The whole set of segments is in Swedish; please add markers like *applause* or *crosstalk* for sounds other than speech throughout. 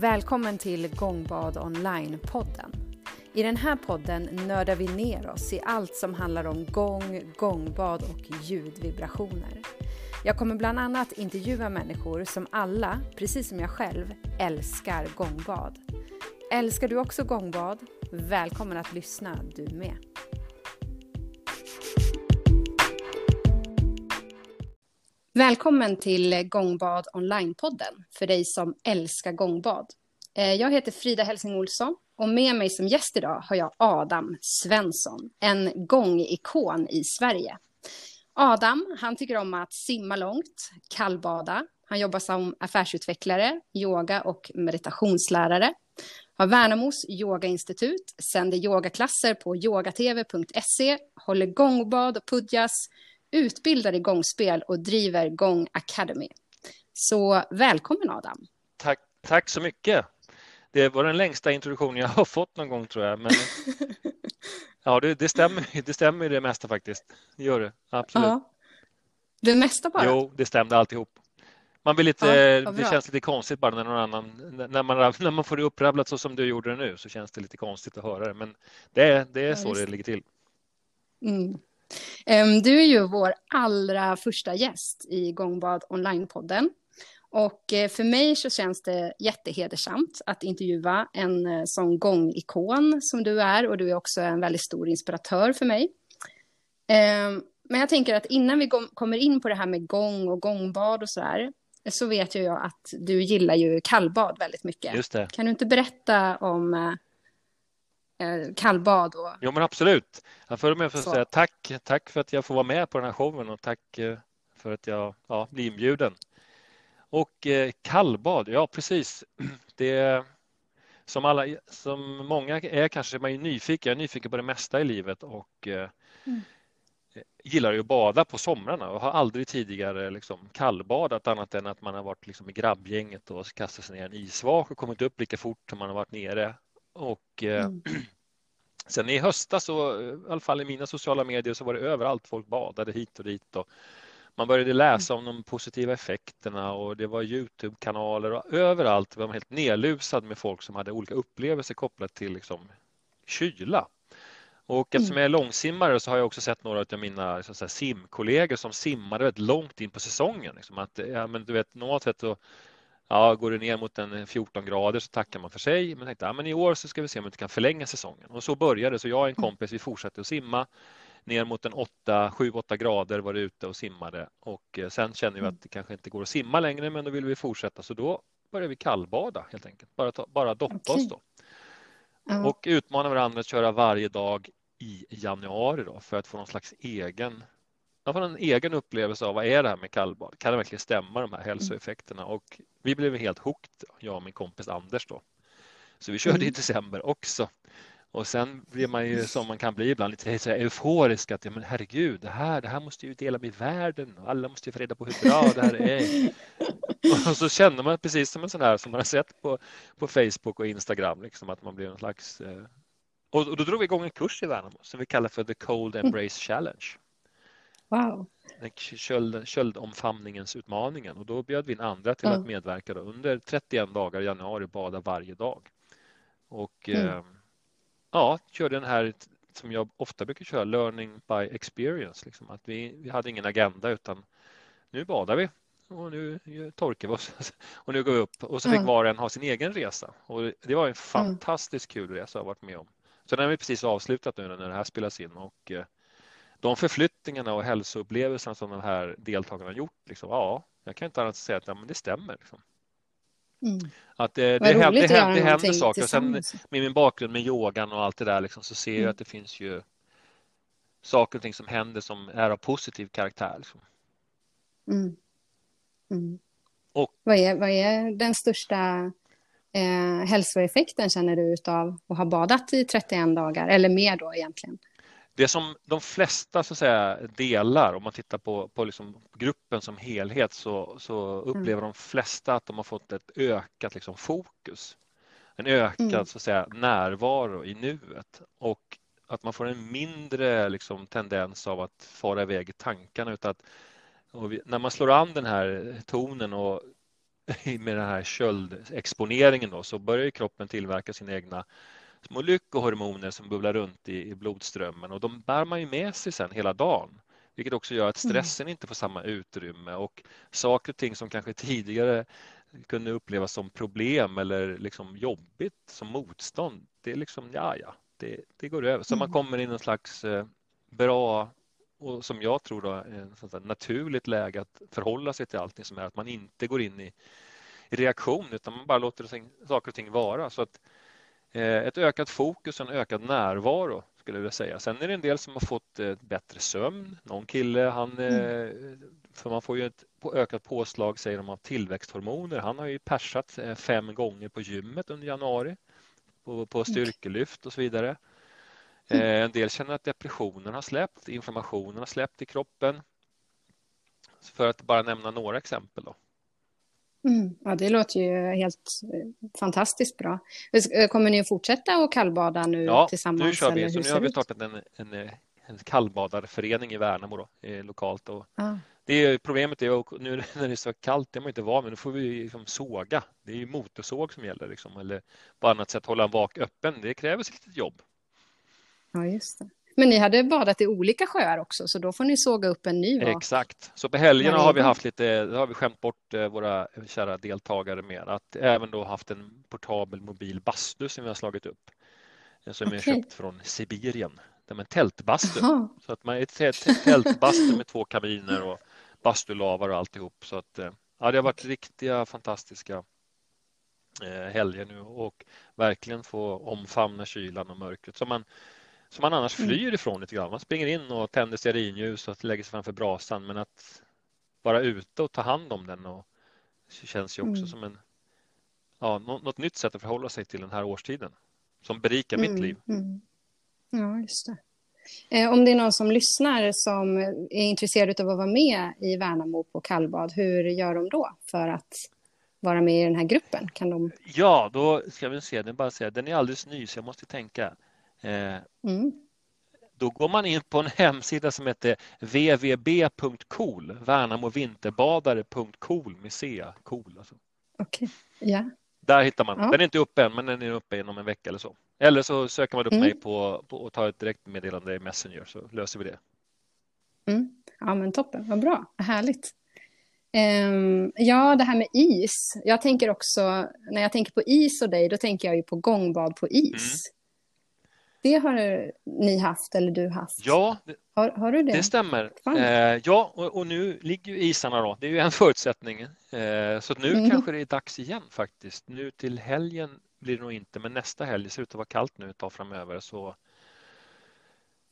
Välkommen till Gångbad Online-podden. I den här podden nördar vi ner oss i allt som handlar om gång, gångbad och ljudvibrationer. Jag kommer bland annat intervjua människor som alla, precis som jag själv, älskar gångbad. Älskar du också gångbad? Välkommen att lyssna du med. Välkommen till Gångbad Online-podden för dig som älskar gångbad. Eh, jag heter Frida Helsing Olsson och med mig som gäst idag har jag Adam Svensson, en gångikon i Sverige. Adam, han tycker om att simma långt, kallbada. Han jobbar som affärsutvecklare, yoga och meditationslärare. Har Värnamos yogainstitut, sänder yogaklasser på yogatv.se, håller gångbad och pudjas, utbildar i gångspel och driver Gång Academy. Så välkommen Adam. Tack, tack så mycket. Det var den längsta introduktionen jag *laughs* har fått någon gång tror jag. Men, *laughs* ja, det, det, stämmer, det stämmer det mesta faktiskt. Det gör det, absolut. Ja. Det mesta bara? Jo, det stämde alltihop. Man blir lite, ja, det känns lite konstigt bara när någon annan, när man, när man får det upprabblat så som du gjorde det nu så känns det lite konstigt att höra det. Men det, det är ja, så det ligger till. Mm. Du är ju vår allra första gäst i Gångbad Online-podden. Och eh, för mig så känns det jättehedersamt att intervjua en eh, sån gångikon som du är och du är också en väldigt stor inspiratör för mig. Men jag tänker att innan vi kommer in på det här med gång och gångbad och så här så vet jag att du gillar ju kallbad väldigt mycket. Kan du inte berätta om eh, kallbad. Och... Jo, men absolut. Jag får med att säga tack. Tack för att jag får vara med på den här showen och tack eh, för att jag ja, blir inbjuden. Och eh, kallbad, ja precis. *clears throat* Det som alla, som många är kanske man är nyfiken. Jag är nyfiken på det mesta i livet och eh, mm. gillar ju att bada på somrarna och har aldrig tidigare liksom kallbadat annat än att man har varit liksom i grabbgänget och kastat sig ner i en isvak och kommit upp lika fort som man har varit nere och eh, mm. *clears throat* sen i höstas, så, i alla fall i mina sociala medier, så var det överallt folk badade hit och dit. Och man började läsa om de positiva effekterna och det var Youtube-kanaler och överallt var man helt nedlusad med folk som hade olika upplevelser kopplat till liksom, kyla. Och eftersom mm. jag är långsimmare så har jag också sett några av mina simkollegor som simmade väldigt långt in på säsongen. Liksom att, ja, men du vet, normalt sett så Ja, går det ner mot en 14 grader så tackar man för sig. Men tänkte, ja, men i år så ska vi se om vi inte kan förlänga säsongen. Och så började det. Så jag och en mm. kompis, vi fortsatte att simma. Ner mot en 7-8 grader var det ute och simmade. Och eh, sen kände vi att det kanske inte går att simma längre, men då vill vi fortsätta. Så då började vi kallbada helt enkelt. Bara, ta, bara doppa okay. oss då. Och utmana varandra att köra varje dag i januari då för att få någon slags egen man får en egen upplevelse av vad är det här med kallbad? Kan det verkligen stämma de här hälsoeffekterna? Och vi blev helt hooked, jag och min kompis Anders då. Så vi körde i mm. december också. Och sen blir man ju som man kan bli ibland lite så euforisk att ja, men herregud, det här, det här måste ju dela med världen och alla måste ju få reda på hur bra det här är. *laughs* Och så känner man precis som en sån här som man har sett på, på Facebook och Instagram, liksom att man blir en slags... Eh... Och, då drog vi igång en kurs i Värnamo som vi kallar för The Cold Embrace Challenge. Wow. Köld, köldomfamningens utmaningen och då bjöd vi in andra till mm. att medverka då. under 31 dagar i januari bada varje dag. Och mm. eh, ja, körde den här som jag ofta brukar köra, learning by experience. Liksom. Att vi, vi hade ingen agenda utan nu badar vi och nu torkar vi oss *laughs* och nu går vi upp och så fick mm. var och en ha sin egen resa. Och det var en fantastiskt kul resa jag varit med om. Så den har vi precis avslutat nu när det här spelas in och eh, de förflyttningarna och hälsoupplevelserna som de här deltagarna har gjort, liksom, ja, jag kan inte annat säga att ja, men det stämmer. Liksom. Mm. Att det, det, händer, det, händer, det händer saker. Och sen med min bakgrund med yogan och allt det där liksom, så ser mm. jag att det finns ju saker och ting som händer som är av positiv karaktär. Liksom. Mm. mm. Och, vad, är, vad är den största eh, hälsoeffekten känner du av att ha badat i 31 dagar eller mer då egentligen? Det som de flesta så att säga, delar, om man tittar på, på liksom gruppen som helhet, så, så upplever mm. de flesta att de har fått ett ökat liksom, fokus. En ökad mm. så att säga, närvaro i nuet och att man får en mindre liksom, tendens av att fara iväg i tankarna. Utan att, vi, när man slår an den här tonen och *laughs* med den här köldexponeringen då, så börjar kroppen tillverka sina egna små lyckohormoner som bubblar runt i, i blodströmmen och de bär man ju med sig sen hela dagen. Vilket också gör att mm. stressen mm. inte får samma utrymme och saker och ting som kanske tidigare kunde upplevas som problem eller liksom jobbigt som motstånd. Det är liksom, ja, ja, det, det går över. Så mm. man kommer in i någon slags eh, bra och som jag tror då är naturligt läge att förhålla sig till allting som är att man inte går in i, i reaktion utan man bara låter saker och ting vara. Så att eh, ett ökat fokus och en ökad närvaro skulle jag vilja säga. Sen är det en del som har fått eh, bättre sömn. Någon kille, han, mm. Eh, för man får ju ett ökat påslag säger de av tillväxthormoner. Han har ju persat eh, fem gånger på gymmet under januari på, på styrkelyft och så vidare. Mm. En del känner att depressionen har släppt, inflammationen har släppt i kroppen. För att bara nämna några exempel. Då. Mm. Ja, det låter ju helt fantastiskt bra. Kommer ni att fortsätta att kallbada nu ja, tillsammans? Ja, nu kör vi. Så nu har vi startat en, en, en kallbadarförening i Värnamo då, lokalt. Och ah. det är, problemet är att nu *laughs* när det är så kallt, det är man inte van vid, nu får vi liksom såga. Det är ju motorsåg som gäller liksom, eller på annat sätt hålla en vak öppen. Det kräver sitt jobb. Ja, just det. Men ni hade badat i olika sjöar också, så då får ni såga upp en ny vak. Exakt, så på helgerna har vi haft lite, då har vi skämt bort eh, våra kära deltagare med att även då haft en portabel mobil bastu som vi har slagit upp. Eh, som okay. är köpt från Sibirien. Det är en tältbastu. Aha. Så att man är tältbastu med två kabiner och bastulavar och alltihop. Så att, eh, ja, det har varit riktiga fantastiska helger nu och verkligen få omfamna kylan och mörkret. Så man, som man annars mm. flyr ifrån lite grann. Man springer in och tänder stearinljus och lägger sig framför brasan men att vara ute och ta hand om den och känns ju också mm. som en ja, något nytt sätt att förhålla sig till den här årstiden som berikar mm. mitt liv. Mm. Ja, just det. Eh, om det är någon som lyssnar som är intresserad av att vara med i Värnamo på kallbad, hur gör de då för att vara med i den här gruppen? Kan de... Ja, då ska vi se, den, bara säga, den är alldeles ny så jag måste tänka. Eh, mm. Då går man in på en hemsida som heter www.cool, värnamovinterbadare.cool C, cool alltså. Okej, okay. ja. Där hittar man. Ja. Den är inte uppe än, men den är uppe inom en vecka eller så. Eller så söker man upp mm. mig på, på och tar ett direktmeddelande i Messenger så löser vi det. Mm. Ja, men toppen, vad bra, härligt. Um, ja, det här med is. Jag tänker också, när jag tänker på is och dig, då tänker jag ju på gångbad på is. Mm. Det har ni haft eller du haft? Ja, har, har du det? det stämmer. Eh, ja, och, och, nu ligger ju isarna då. Det är ju en förutsättning. Eh, så nu mm. kanske det är dags igen faktiskt. Nu till helgen blir det nog inte, men nästa helg, det ser ut att vara kallt nu ett tag framöver, så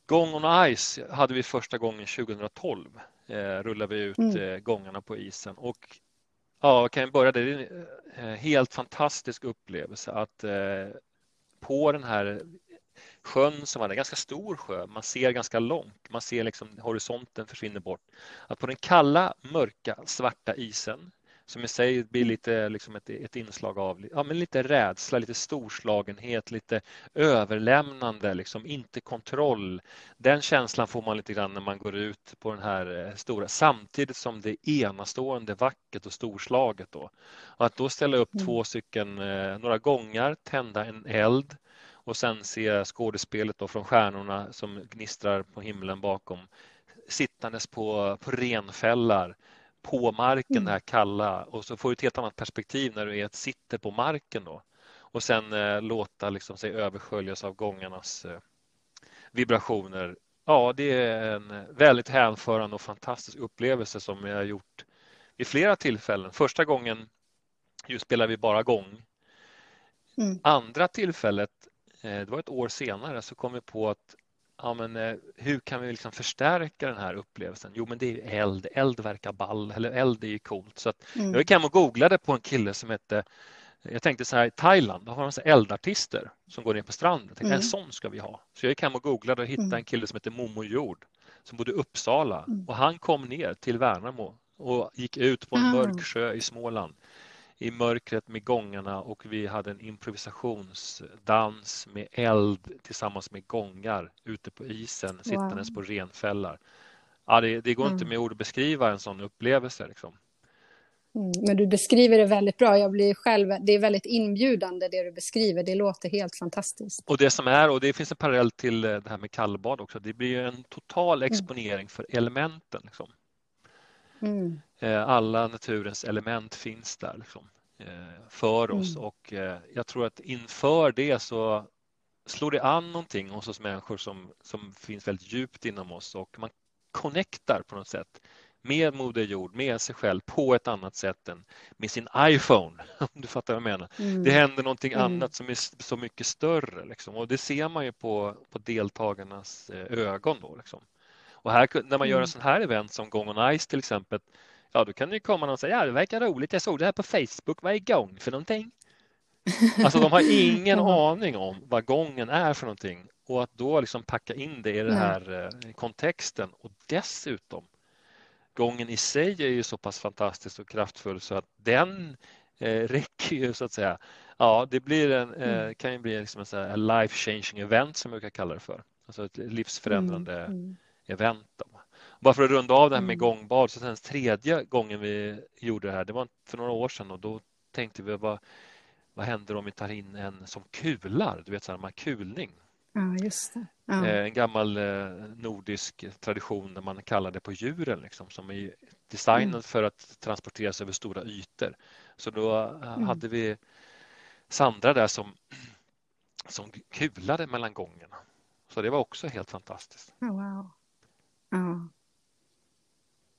Gång on Ice hade vi första gången 2012. Eh, rullade vi ut mm. eh, gångarna på isen och ja, kan jag börja det. Det är en eh, helt fantastisk upplevelse att eh, på den här sjön som var en ganska stor sjö. Man ser ganska långt. Man ser liksom horisonten försvinner bort. Att på den kalla, mörka, svarta isen som i sig blir lite liksom ett, ett inslag av ja, men lite rädsla, lite storslagenhet, lite överlämnande, liksom inte kontroll. Den känslan får man lite grann när man går ut på den här eh, stora, samtidigt som det är enastående vackert och storslaget. Då. Och att då ställa upp mm. två stycken, eh, några gångar, tända en eld och sen se skådespelet då från stjärnorna som gnistrar på himlen bakom sittandes på, på renfällar på marken, mm. det här kalla och så får du ett helt annat perspektiv när du är ett sitter på marken då och sen eh, låta liksom sig översköljas av gångarnas eh, vibrationer. Ja, det är en väldigt hänförande och fantastisk upplevelse som jag har gjort vid flera tillfällen. Första gången just spelade vi bara gång. Mm. Andra tillfället det var ett år senare så kom vi på att ja, men, eh, hur kan vi liksom förstärka den här upplevelsen? Jo, men det är eld. Eld verkar ball, eller eld är ju coolt. Så att mm. jag gick hem och googlade på en kille som hette jag tänkte så här, i Thailand, då har de så eldartister som går ner på stranden. Jag tänkte, mm. En sån ska vi ha. Så jag gick hem och googlade och hittade mm. en kille som heter Momo Jord som bodde i Uppsala mm. och han kom ner till Värnamo och gick ut på en mörk sjö i Småland i mörkret med gångarna och vi hade en improvisationsdans med eld tillsammans med gångar ute på isen sittandes wow. på renfällar. Ja, det, det går mm. inte med ord att beskriva en sån upplevelse. Liksom. Mm, men du beskriver det väldigt bra. Jag blir själv, det är väldigt inbjudande det du beskriver. Det låter helt fantastiskt. Och det som är, och det finns en parallell till det här med kallbad också, det blir en total mm. exponering mm. för elementen. Liksom. Mm. Eh, alla naturens element finns där liksom, eh, för oss mm. och eh, jag tror att inför det så slår det an någonting hos oss människor som, som finns väldigt djupt inom oss och man connectar på något sätt med Moder Jord, med sig själv på ett annat sätt än med sin iPhone. *laughs* Om du fattar vad jag menar. Mm. Det händer någonting mm. annat som är så mycket större liksom. och det ser man ju på, på deltagarnas ögon. Då, liksom. Och här, när man gör en mm. sån här event som Gång on Ice till exempel, ja då kan det komma någon och säga ja det verkar roligt, jag såg det här på Facebook, vad är gång för någonting? Alltså de har *laughs* ingen aning om vad gången är för någonting och att då liksom packa in det i den här eh, kontexten och dessutom gången i sig är ju så pass fantastisk och kraftfull så att den eh, *laughs* räcker ju så att säga. Ja, det blir en, eh, mm. kan ju bli liksom en life changing event som jag brukar kalla det för. Alltså ett livsförändrande mm. Mm event. Då. Bara för att runda av det här med mm. gångbad, så sen tredje gången vi gjorde det här, det var för några år sedan och då tänkte vi vad, vad händer om vi tar in en som kular, du vet så här, man kulning. Ja, just det. Ja. Eh, en gammal eh, nordisk tradition där man kallar det på djuren liksom, som är designad mm. för att transporteras över stora ytor. Så då eh, mm. hade vi Sandra där som, som kulade mellan gångerna. Så det var också helt fantastiskt. Oh, wow. Ja.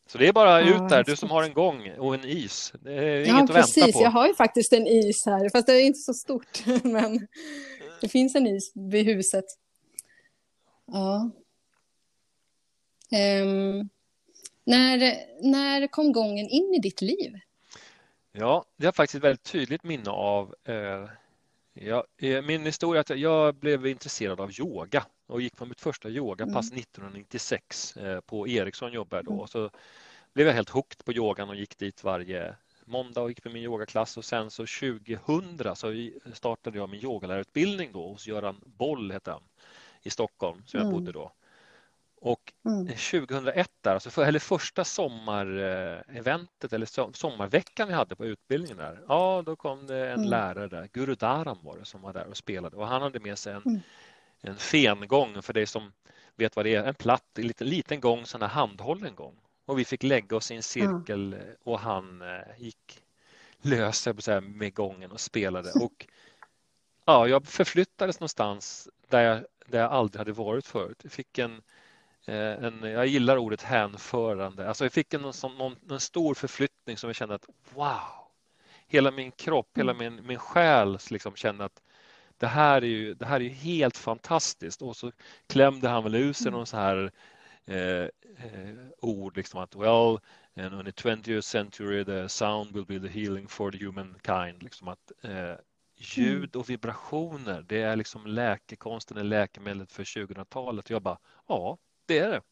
Så det är bara ut ja, där, du som har en gång och en is. Det är inget ja, att precis. vänta på. Jag har ju faktiskt en is här, fast det är inte så stort. *laughs* Men det finns en is vid huset. Ja. Um, när, när kom gången in i ditt liv? Ja, det har faktiskt ett väldigt tydligt minne av eh, Ja, eh, min historia är att jag blev intresserad av yoga och gick på mitt första yogapass mm. 1996 eh, på Ericsson jobbade då. Mm. Så blev jag helt hooked på yogan och gick dit varje måndag och gick på min yogaklass och sen så 2000 så startade jag min yogalärarutbildning då hos Göran Boll hette han i Stockholm som jag mm. bodde då. Och mm. 2001, där, alltså för, eller första sommareventet eller sommarveckan vi hade på utbildningen där, ja då kom det en mm. lärare där, Guru Dharam var det som var där och spelade och han hade med sig en, mm. En fengång för dig som vet vad det är, en platt, en liten, liten gång, sån här handhållen gång. Och vi fick lägga oss i en cirkel och han eh, gick lös med gången och spelade *laughs* och ja, jag förflyttades någonstans där jag, där jag aldrig hade varit förut. Jag fick en Eh, en, jag gillar ordet hänförande. Alltså jag fick en, någon, en stor förflyttning som jag kände att wow, hela min kropp, hela mm. min, min själ liksom kände att det här är ju, det här är helt fantastiskt. Och så klämde han väl ut sig mm. någon så här eh, eh, ord, liksom att well, and in the 20th century the sound will be the healing for the humankind. Liksom att eh, ljud mm. och vibrationer, det är liksom läkekonsten, är läkemedlet för 2000-talet. Jag bara, ja, det är det.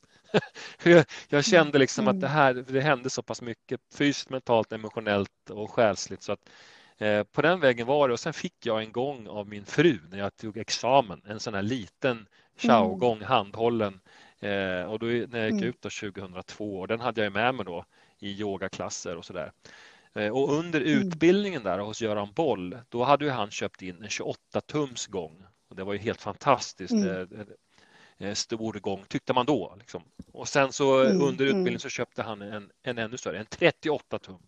*laughs* jag kände liksom att det mm. här, det hände så pass mycket fysiskt, mentalt, emotionellt och själsligt så att på den vägen var det och sen fick jag en gång av min fru när jag tog examen, en sån här liten Chao-gång mm. handhållen eh, och då när jag gick mm. ut då 2002 och den hade jag med mig då i yogaklasser och sådär. Eh, och under utbildningen där hos Göran Boll, då hade han köpt in en 28 tums gång och det var ju helt fantastiskt. Mm. Eh, stor gång tyckte man då. Liksom. Och sen så mm, under mm. utbildningen så köpte han en, en ännu större, en 38 tum.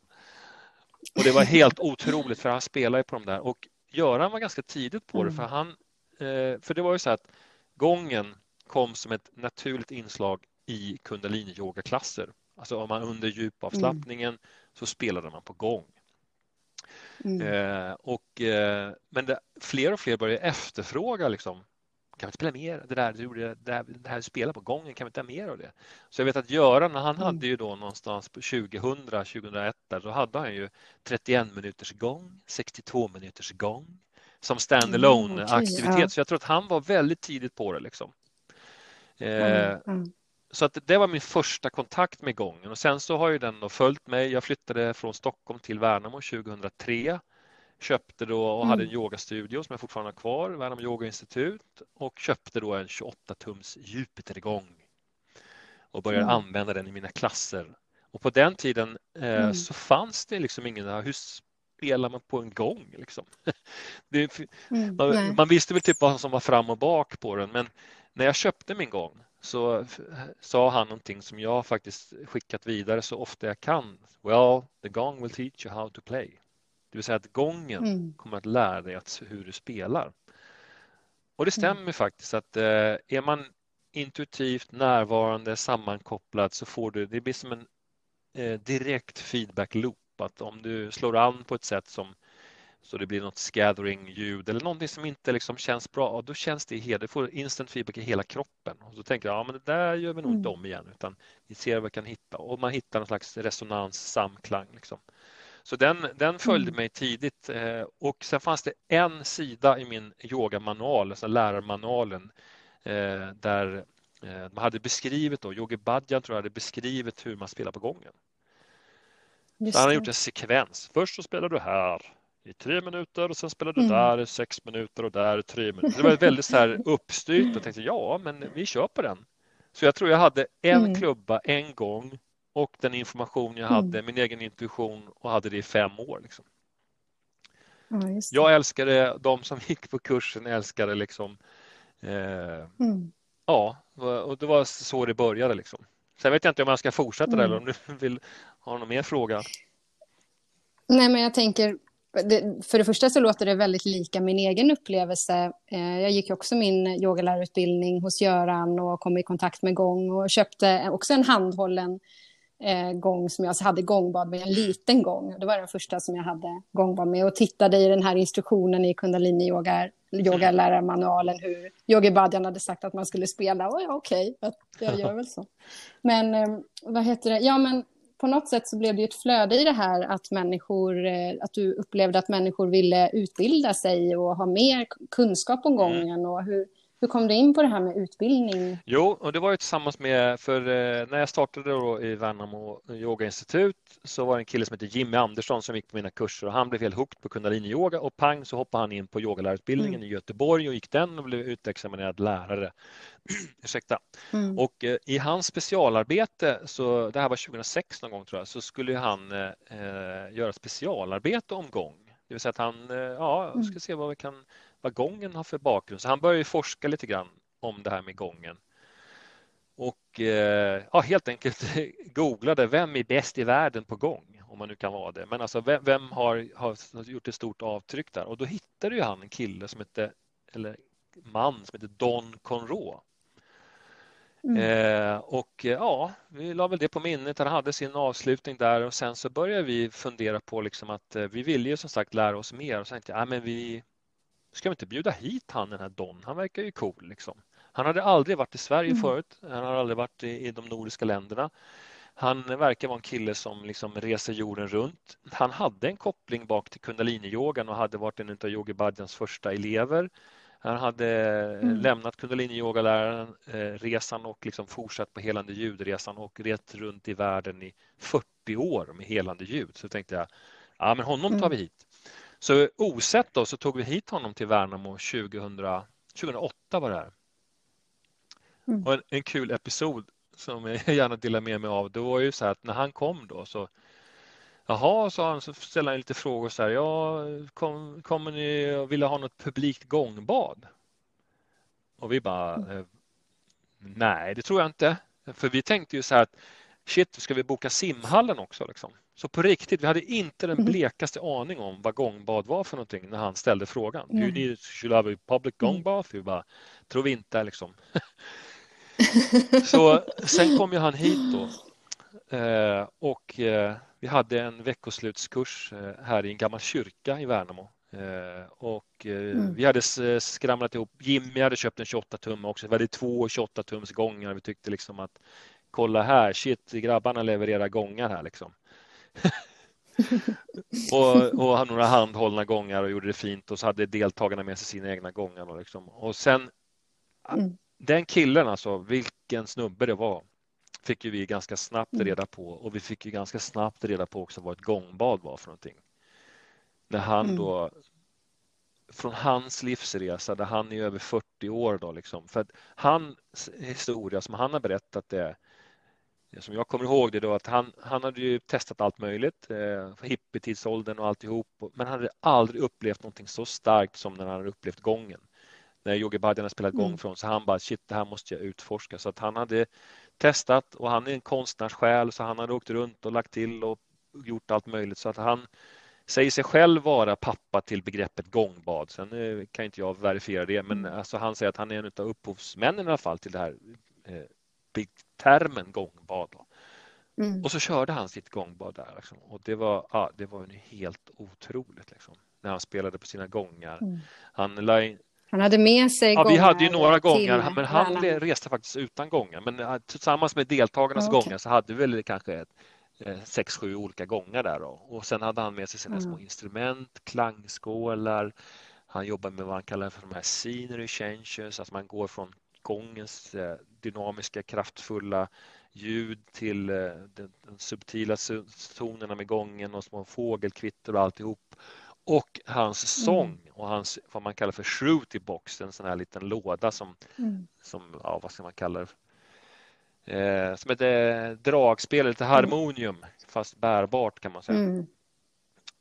Och det var *laughs* helt otroligt för han spelade på de där och Göran var ganska tidigt på det för mm. han, eh, för det var ju så att gången kom som ett naturligt inslag i kundalini-yogaklasser. Alltså om man under djupavslappningen mm. så spelade man på gång. Mm. Eh, och, eh, men det, fler och fler började efterfråga liksom, kan vi inte spela mer? Det där du gjorde, det här, det här spela på gången, kan vi inte ha mer av det? Så jag vet att Göran, han mm. hade ju då någonstans på 2000, 2001 där, då hade han ju 31 minuters gång, 62 minuters gång som standalone mm, okay, aktivitet. Ja. Så jag tror att han var väldigt tidigt på det liksom. Eh, mm. Så att det var min första kontakt med gången och sen så har ju den följt mig. Jag flyttade från Stockholm till Värnamo 2003 Köpte då och mm. hade en yogastudio som jag fortfarande har kvar, Värnamo Yogainstitut och köpte då en 28 tums Jupitergång och började mm. använda den i mina klasser. Och på den tiden eh, mm. så fanns det liksom ingen, hur spelar man på en gång? Liksom? *laughs* Det, mm, man, man, visste väl typ vad som var fram och bak på den men när jag köpte min gång så sa han någonting som jag faktiskt skickat vidare så ofta jag kan. Well, the gong will teach you how to play. Det vill säga att gången mm. kommer att lära dig att, hur du spelar. Och det stämmer mm. faktiskt att eh, är man intuitivt närvarande, sammankopplad så får du, det blir som en eh, direkt feedback loop. Att om du slår an på ett sätt som så det blir något scattering-ljud eller någonting som inte liksom känns bra, då känns det helt, du får instant feedback i hela kroppen. Och så tänker jag, ja men det där gör vi nog inte mm. om igen utan vi ser vad vi kan hitta och man hittar någon slags resonans, samklang. Liksom. Så den, den följde mm. mig tidigt eh, och sen fanns det en sida i min yogamanual, alltså lärarmanualen, eh, där eh, man hade beskrivit, då, Yogi Bhajan tror jag hade beskrivit hur man spelar på gången. Så han har gjort en sekvens. Först så spelar du här i tre minuter och sen spelar du mm. där i sex minuter och där i tre minuter. Det var väldigt så här uppstyrt och jag tänkte ja, men vi kör på den. Så jag tror jag hade en mm. klubba en gång och den information jag hade, mm. min egen intuition och hade det i fem år. Liksom. Ja, jag älskade de som gick på kursen, älskade liksom. Eh, mm. Ja, och det var så det började. Liksom. Sen vet jag inte om jag ska fortsätta mm. eller om du vill ha någon mer fråga. Nej, men jag tänker för det första så låter det väldigt lika min egen upplevelse. Eh, jag gick också min yogalärarutbildning hos Göran och kom i kontakt med gång och köpte också en handhållen eh, gång som jag hade gångbad med, en liten gång. Det var den första som jag hade gångbad med och tittade i den här instruktionen i kundalini-yoga yogalärarmanualen hur Yogi Bhajan hade sagt att man skulle spela. Och ja, okej, okay, jag gör väl så. Men eh, vad heter det? Ja, men på något sätt så blev det ett flöde i det här att människor, eh, att du upplevde att människor ville utbilda sig och ha mer kunskap om mm. gången och hur, hur kom du in på det här med utbildning? Jo, och det var ju tillsammans med, för eh, när jag startade då i Värnamo yogainstitut så var det en kille som heter Jimmy Andersson som gick på mina kurser och han blev helt hooked på kundalini-yoga och pang så hoppade han in på yogalärarutbildningen mm. i Göteborg och gick den och blev utexaminerad lärare. *clears throat* Ursäkta. Mm. Och eh, i hans specialarbete, så det här var 2006 någon gång tror jag, så skulle han eh, eh, göra specialarbete om gång. Det vill säga att han, ja, mm. ska se vad vi kan vad gången har för bakgrund. Så han började forska lite grann om det här med gången. Och eh, ja, helt enkelt *laughs* googlade vem är bäst i världen på gång, om man nu kan vara det. Men alltså vem, vem har, har, gjort ett stort avtryck där? Och då hittade ju han en kille som hette, eller man som heter Don Conroe. Mm. Eh, och ja, vi la väl det på minnet. Han hade sin avslutning där och sen så började vi fundera på liksom att eh, vi ville ju som sagt lära oss mer och så tänkte jag, ja, men vi, Ska vi inte bjuda hit han den här Don? Han verkar ju cool liksom. Han hade aldrig varit i Sverige mm. förut. Han har aldrig varit i, i de nordiska länderna. Han verkar vara en kille som liksom reser jorden runt. Han hade en koppling bak till kundaliniyogan och hade varit en av Yogi Bhajans första elever. Han hade mm. lämnat kundaliniyogaläraren eh, resan och liksom fortsatt på helande ljudresan och rest runt i världen i 40 år med helande ljud. Så tänkte jag, ja men honom tar vi mm. hit. Så osett då så tog vi hit honom till Värnamo 2000, 2008 var det här. Mm. Och en, en, kul episod som jag *laughs* gärna delar med mig av, det var ju så här att när han kom då så Jaha, sa han, så ställde han lite frågor så här. Ja, kom, kommer ni och ville ha något publikt gångbad? Och vi bara, mm. nej, det tror jag inte. För vi tänkte ju så här att shit, ska vi boka simhallen också? Liksom? Så på riktigt, vi hade inte den mm. blekaste aning om vad gångbad var för någonting när han ställde frågan. Mm. You need, should have a public gångbath? Vi bara, tror vi inte liksom. *laughs* så sen kom ju han hit då eh, och eh, vi hade en veckoslutskurs eh, här i en gammal kyrka i Värnamo. Och mm. vi hade skramlat ihop, Jimmy hade köpt en 28 tum också, vi hade två 28 tums gångar. Vi tyckte liksom att kolla här, shit, grabbarna levererar gångar här liksom. *laughs* och, och några handhållna gångar och gjorde det fint och så hade deltagarna med sig sina egna gångar. Och, liksom. och sen mm. den killen alltså, vilken snubbe det var fick ju vi ganska snabbt mm. reda på och vi fick ju ganska snabbt reda på också vad ett gångbad var för någonting. När han mm. då från hans livsresa där han är över 40 år då liksom. För att hans historia som han har berättat det det som jag kommer ihåg det då att han, han hade ju testat allt möjligt, eh, hippietidsåldern och alltihop, men han hade aldrig upplevt någonting så starkt som när han hade upplevt gången. När Yogi Bhajan spelat mm. gång från så han bara shit, det här måste jag utforska. Så att han hade testat och han är en konstnärssjäl så han hade åkt runt och lagt till och gjort allt möjligt så att han säger sig själv vara pappa till begreppet gångbad. Sen eh, kan inte jag verifiera det, men mm. alltså han säger att han är en av upphovsmännen i alla fall till det här eh, termen gångbad. Mm. Och så körde han sitt gångbad där liksom. och det var, ja, det var helt otroligt liksom, när han spelade på sina gångar. Mm. Han, la han hade med sig ja, Vi hade ju några gångar, men han reste faktiskt utan gångar. Men tillsammans med deltagarnas okay. gångar så hade vi väl kanske ett, eh, sex, sju olika gångar där. Då. Och sen hade han med sig sina mm. små instrument, klangskålar. Han jobbar med vad han kallar för de här scenery changes, att man går från gångens eh, dynamiska, kraftfulla ljud till eh, de subtila tonerna med gången och små fågelkvitter och alltihop. Och hans mm. sång och hans vad man kallar för shruti box, en sån här liten låda som, mm. som ja, vad ska man kalla det? Eh, som ett eh, dragspel, lite harmonium fast bärbart kan man säga. Mm.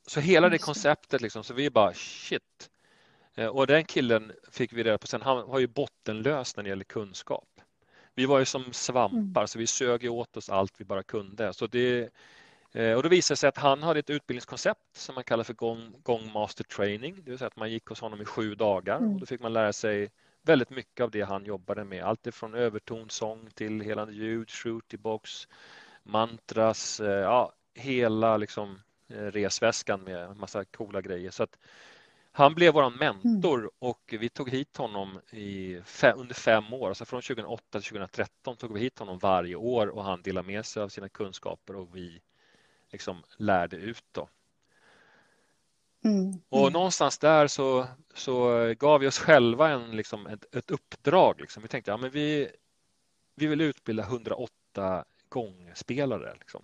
Så hela det konceptet liksom, så vi bara shit, och den killen fick vi reda på sen, han var ju bottenlös när det gäller kunskap. Vi var ju som svampar mm. så vi sög åt oss allt vi bara kunde. Så det, eh, och då visade det sig att han hade ett utbildningskoncept som man kallar för Gong, Master Training. Det vill säga att man gick hos honom i sju dagar mm. och då fick man lära sig väldigt mycket av det han jobbade med. Allt ifrån övertonsång till helande ljud, shooty box, mantras, eh, ja, hela liksom resväskan med massa coola grejer. Så att han blev vår mentor mm. och vi tog hit honom i fem, under fem år. Alltså från 2008 till 2013 tog vi hit honom varje år och han delade med sig av sina kunskaper och vi liksom lärde ut. Då. Mm. Och mm. någonstans där så, så gav vi oss själva en, liksom ett, ett uppdrag. Liksom. Vi tänkte ja, men vi, vi vill utbilda 108 gångspelare. Liksom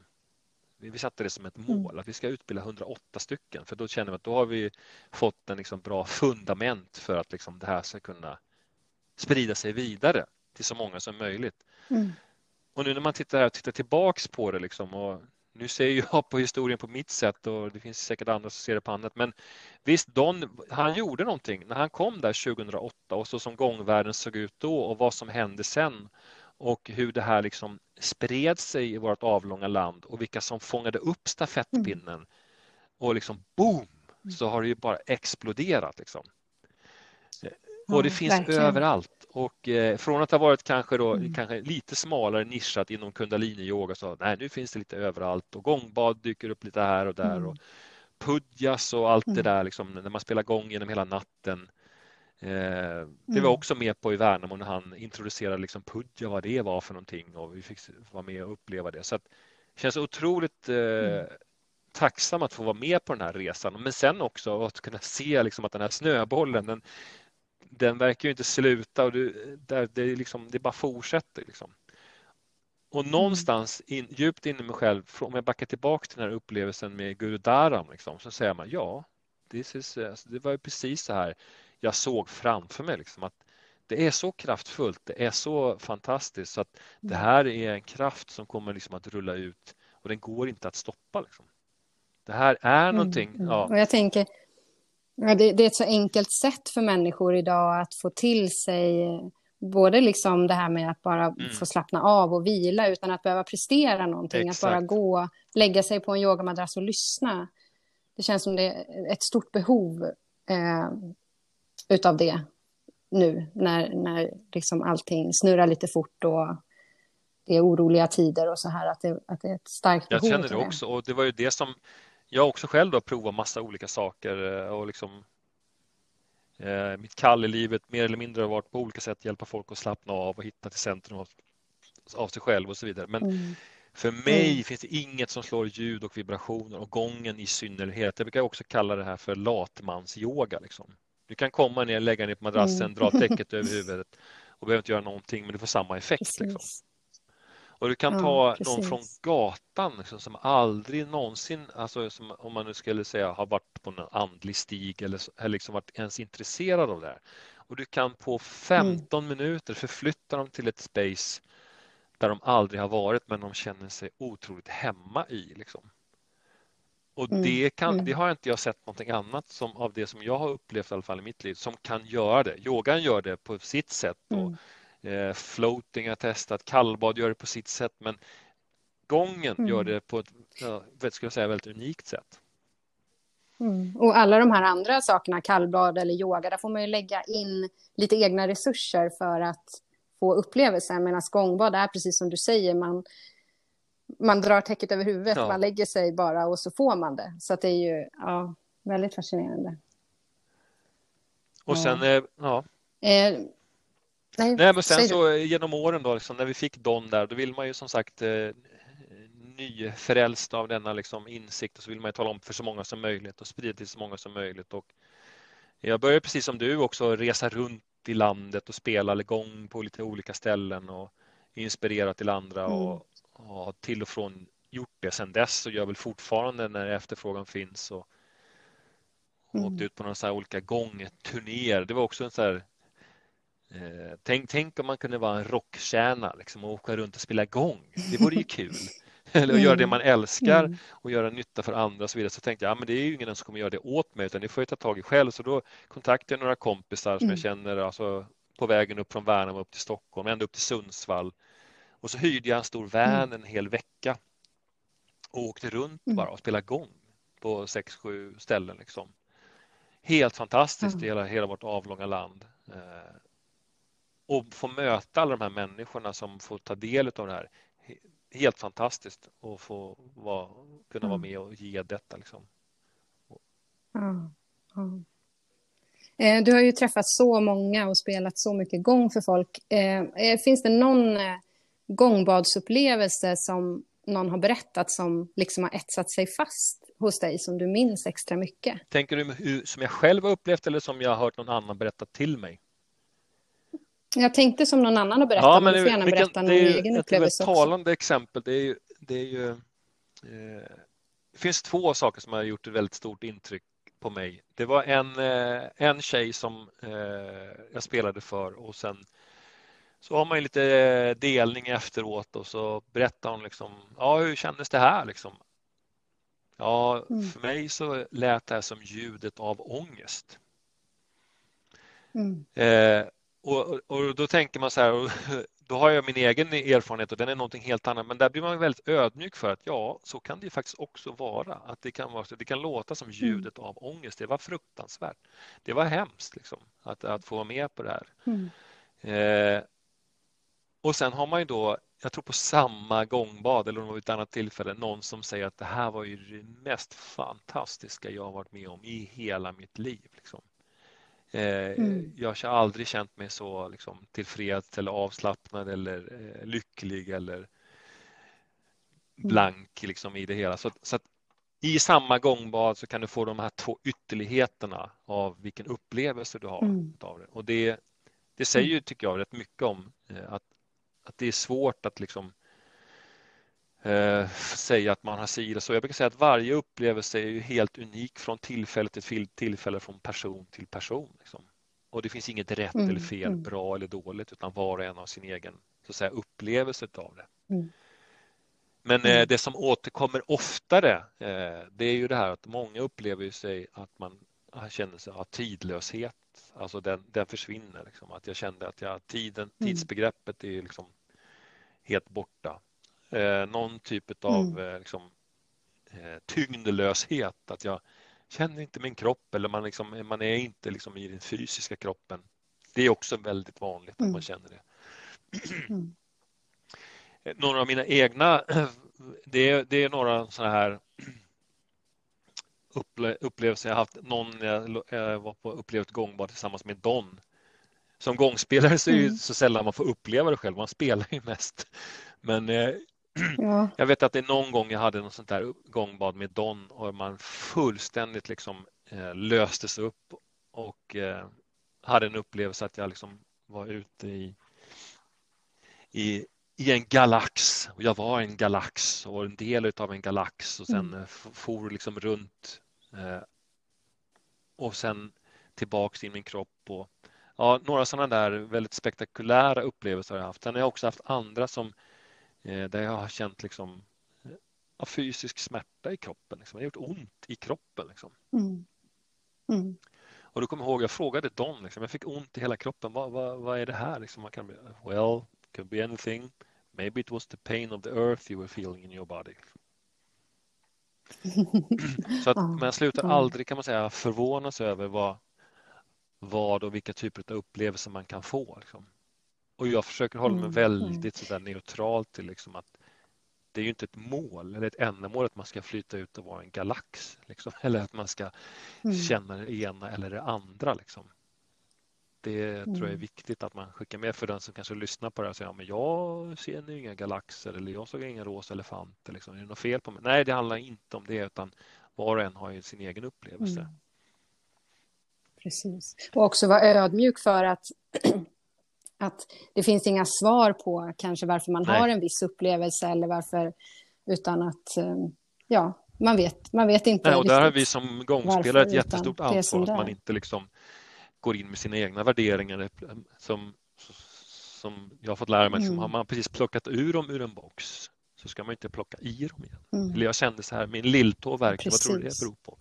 vi satte det som ett mm. mål att vi ska utbilda 108 stycken för då känner vi att då har vi fått en liksom bra fundament för att liksom det här ska kunna sprida sig vidare till så många som möjligt. Mm. Och nu när man tittar, tittar tillbaks på det liksom och nu ser jag *laughs* på historien på mitt sätt och det finns säkert andra som ser det på annat. Men visst, Don, han gjorde någonting när han kom där 2008 och så som gångvärlden såg ut då och vad som hände sen och hur det här liksom spred sig i vårt avlånga land och vilka som fångade upp stafettpinnen mm. och liksom boom mm. så har det ju bara exploderat. Liksom. Ja, och det finns verkligen. överallt och eh, från att ha varit kanske, då, mm. kanske lite smalare nischat inom kundalini-yoga så nej, nu finns det lite överallt och gångbad dyker upp lite här och där mm. och pudjas och allt det mm. där liksom, när man spelar gång genom hela natten Eh, det var mm. också med på i Värnamo när han introducerade liksom Pudja, vad det var för någonting och vi fick vara med och uppleva det. Så att, det känns otroligt eh, mm. tacksam att få vara med på den här resan. Men sen också att kunna se liksom att den här snöbollen, den, den verkar ju inte sluta och det, där, det, liksom, det bara fortsätter. Liksom. Och mm. någonstans in, djupt inne i mig själv, om jag backar tillbaka till den här upplevelsen med Guru Dharam, liksom, så säger man ja, this is, alltså, det var ju precis så här jag såg framför mig. Liksom, att det är så kraftfullt, det är så fantastiskt så att det mm. här är en kraft som kommer liksom att rulla ut och den går inte att stoppa. Liksom. Det här är mm, någonting. Mm, ja. Och jag tänker, ja, det, det, är ett så enkelt sätt för människor idag att få till sig både liksom det här med att bara mm. få slappna av och vila utan att behöva prestera någonting. Exakt. Att bara gå, lägga sig på en yogamadrass och lyssna. Det känns som det är ett stort behov eh, utav det nu när, när liksom allting snurrar lite fort och det är oroliga tider och så här, att det, att det är ett starkt behov. Jag känner det också och det var ju det som jag också själv har provat massa olika saker eh, och liksom eh, mitt kall i livet mer eller mindre har varit på olika sätt hjälpa folk att slappna av och hitta till centrum av, av sig själv och så vidare. Men mm. för mig mm. finns det inget som slår ljud och vibrationer och gången i synnerhet. Jag brukar också kalla det här för latmansyoga. Liksom. Du kan komma ner, lägga ner på madrassen, mm. dra täcket *laughs* över huvudet och behöver inte göra någonting men du får samma effekt. Liksom. Och du kan ta ja, någon från gatan liksom, som aldrig någonsin, alltså, som, om man nu skulle säga har varit på en andlig stig eller, eller liksom varit ens intresserad av det här. Och du kan på 15 mm. minuter förflytta dem till ett space där de aldrig har varit men de känner sig otroligt hemma i. Liksom. Och mm. det, kan, mm. det har inte jag sett någonting annat som, av det som jag har upplevt i alla fall i mitt liv som kan göra det. Yogan gör det på sitt sätt. Och, mm. eh, floating har testat, kallbad gör det på sitt sätt men gången gör det på ett ja, skulle säga, väldigt unikt sätt. Mm. Och alla de här andra sakerna, kallbad eller yoga, där får man ju lägga in lite egna resurser för att få upplevelsen. Medan gångbad är precis som du säger, man, man drar täcket över huvudet, ja. man lägger sig bara och så får man det. Så det är ju ja, väldigt fascinerande. Och sen, eh, ja. Eh, nej, nej, men sen så genom åren då, liksom, när vi fick Don där, då vill man ju som sagt eh, nyfrälst av denna liksom insikt och så vill man tala om för så många som möjligt och sprida till så många som möjligt. Och jag började precis som du också resa runt i landet och spela igång på lite olika ställen och inspirera till andra mm. och, och till och från gjort det sedan dess och gör väl fortfarande när efterfrågan finns. Och, och mm. åkt ut på några så olika gångturnéer. Det var också en så här eh, Tänk, tänk om man kunde vara en rockstjärna liksom, och åka runt och spela gång. Det vore ju kul. *laughs* eller mm. göra det man älskar mm. och göra nytta för andra och så vidare. Så tänkte jag, ja, men det är ju ingen som kommer göra det åt mig utan det får jag ta tag i själv. Så då kontaktade jag några kompisar som jag mm. känner alltså, på vägen upp från Värnamo upp till Stockholm, ända upp till Sundsvall. Och så hyrde jag en stor van en hel vecka och åkte runt bara och spelade gång på sex, sju ställen. Liksom. Helt fantastiskt i hela, hela vårt avlånga land. Eh, och få möta alla de här människorna som får ta del av det här helt fantastiskt att få vara, kunna vara med och ge detta. Liksom. Ja, ja. Du har ju träffat så många och spelat så mycket gång för folk. Eh, finns det någon gångbadsupplevelse som någon har berättat som liksom har etsat sig fast hos dig som du minns extra mycket? Tänker du hur, som jag själv har upplevt eller som jag har hört någon annan berätta till mig? Jag tänkte som någon annan har berättat, ja, men du får gärna berätta kan, någon egen upplevelse. Ett talande exempel, det är ju, det är ju eh, det finns två saker som har gjort ett väldigt stort intryck på mig. Det var en, eh, en tjej som eh, jag spelade för och sen så har man lite delning efteråt och så berättar hon liksom, ja hur kändes det här liksom? Ja, mm. för mig så lät det här som ljudet av ångest. Mm. Eh, och, och då tänker man så här, *laughs* då har jag min egen erfarenhet och den är någonting helt annat. Men där blir man väldigt ödmjuk för att ja, så kan det faktiskt också vara. Att det kan, vara, det kan låta som mm. ljudet av ångest. Det var fruktansvärt. Det var hemskt liksom, att, att få vara med på det här. Mm. Eh, och sen har man ju då, jag tror på samma gångbad eller ett annat tillfälle, någon som säger att det här var ju det mest fantastiska jag har varit med om i hela mitt liv. Liksom. Eh, mm. Jag har aldrig känt mig så liksom, tillfreds eller avslappnad eller eh, lycklig eller mm. blank liksom, i det hela. Så, så att i samma gångbad så kan du få de här två ytterligheterna av vilken upplevelse du har mm. av det. Och det, det säger ju, tycker jag, rätt mycket om eh, att, att det är svårt att liksom eh, säga att man har si så. Jag brukar säga att varje upplevelse är ju helt unik från tillfälle till tillfälle, från person till person. Liksom. Och det finns inget rätt mm, eller fel, mm. bra eller dåligt, utan var och en har sin egen så att säga, upplevelse av det. Mm. Men eh, mm. det som återkommer oftare, eh, det är ju det här att många upplever sig att man känner sig ha tidlöshet. Alltså den, den försvinner. Liksom. Att jag kände att jag, tiden, mm. tidsbegreppet är liksom helt borta eh, någon typ av mm. eh, liksom, eh, tyngdlöshet. Att jag känner inte min kropp eller man, liksom, man är inte liksom, i den fysiska kroppen. Det är också väldigt vanligt mm. att man känner det. *clears throat* Mm. Några av mina egna, *clears throat* det är, det är några sådana här *clears throat* upple upplevelser jag haft. Någon jag var på upplevt gångbad tillsammans med Don. Som gångspelare så är det mm. så sällan man får uppleva det själv, man spelar ju mest. Men eh, *clears throat* Ja. Jag vet att det är någon gång jag hade något sånt där gångbad med Don och man fullständigt liksom eh, löstes upp och eh, hade en upplevelse att jag liksom var ute i, i, i en galax. Och jag var en galax och en del av en galax och sen mm. for liksom runt och sen tillbaks in i min kropp. Och, ja, några sådana där väldigt spektakulära upplevelser har jag haft. Sen har jag också haft andra som Eh, där jag har känt liksom ja, fysisk smärta i kroppen. Liksom. Det har gjort ont i kroppen. Liksom. Mm. Mm. Och då kommer jag ihåg, jag frågade Don, liksom, jag fick ont i hela kroppen. Vad, vad, vad är det här? Liksom, man kan, well, could be anything. Maybe it was the pain of the earth you were feeling in your body. *laughs* Så att man slutar aldrig kan man säga förvånas över vad, vad och vilka typer av upplevelser man kan få. Liksom. Och jag försöker hålla mig mm, väldigt så neutral till liksom att det är ju inte ett mål eller ett ändamål att man ska flyta ut och vara en galax liksom, *laughs* eller att man ska mm. känna det ena eller det andra. Liksom. Det mm. tror jag är mm. viktigt att man skickar med för den som kanske lyssnar på det och säger ja, men jag ser nu inga galaxer eller jag såg inga rosa elefanter. Liksom. Är det något fel på mig? Nej, det handlar inte om det utan var och en har ju sin egen upplevelse. Mm. Precis. Och också vara ödmjuk för att, *clears throat* att det finns inga svar på kanske varför man Nej. har en viss upplevelse eller varför, utan att eh, ja, man vet, man vet inte. Nej, och där har vi som gångspelare ett jättestort ansvar att man inte liksom går in med sina egna värderingar som, som jag har fått lära mig. Mm. Har man precis plockat ur dem ur en box så ska man inte plocka i dem igen. Mm. Eller jag kände så här, min lilltå verkar, vad tror du det beror på?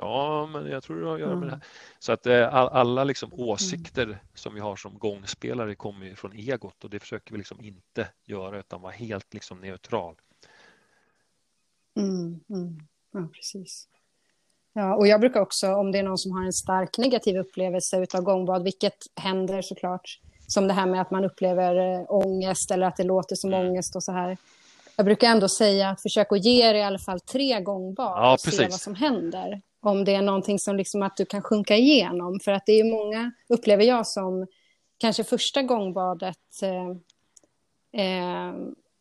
Ja, men jag tror det har att göra med det här. Så att eh, alla liksom åsikter mm. som vi har som gångspelare kommer ju från egot och det försöker vi liksom inte göra utan vara helt liksom neutral. Mm, mm. Ja, precis. Ja, och jag brukar också, om det är någon som har en stark negativ upplevelse av gångbad, vilket händer såklart, som det här med att man upplever äh, ångest eller att det låter som mm. ångest och så här. Jag brukar ändå säga att försök att ge det i alla fall tre gångbad ja, och precis. se vad som händer. Om det är någonting som liksom att du kan sjunka igenom. För att det är många, upplever jag, som kanske första gångbadet eh, eh,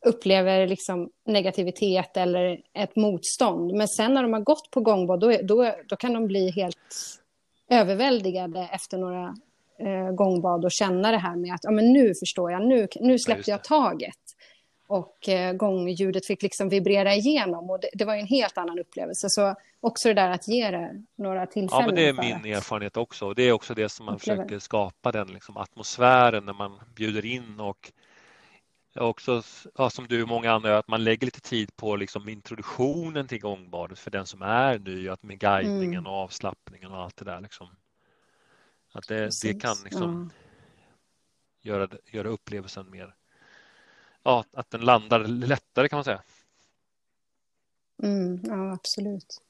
upplever liksom negativitet eller ett motstånd. Men sen när de har gått på gångbad, då, då, då kan de bli helt överväldigade efter några eh, gångbad och känna det här med att ja, men nu förstår jag, nu, nu släppte ja, jag taget. Och eh, gångljudet fick liksom vibrera igenom och det, det, var en helt annan upplevelse. Så också det där att ge det några tillfällen. Ja, men det är min att... erfarenhet också. Och det är också det som man uppleva. försöker skapa, den liksom, atmosfären när man bjuder in och också ja, som du och många andra att man lägger lite tid på liksom introduktionen till gångbadet för den som är ny, att med guidningen mm. och avslappningen och allt det där. Liksom. Att det, det kan liksom ja. göra, göra upplevelsen mer, ja, att den landar lättare kan man säga. Mm, ja, absolut.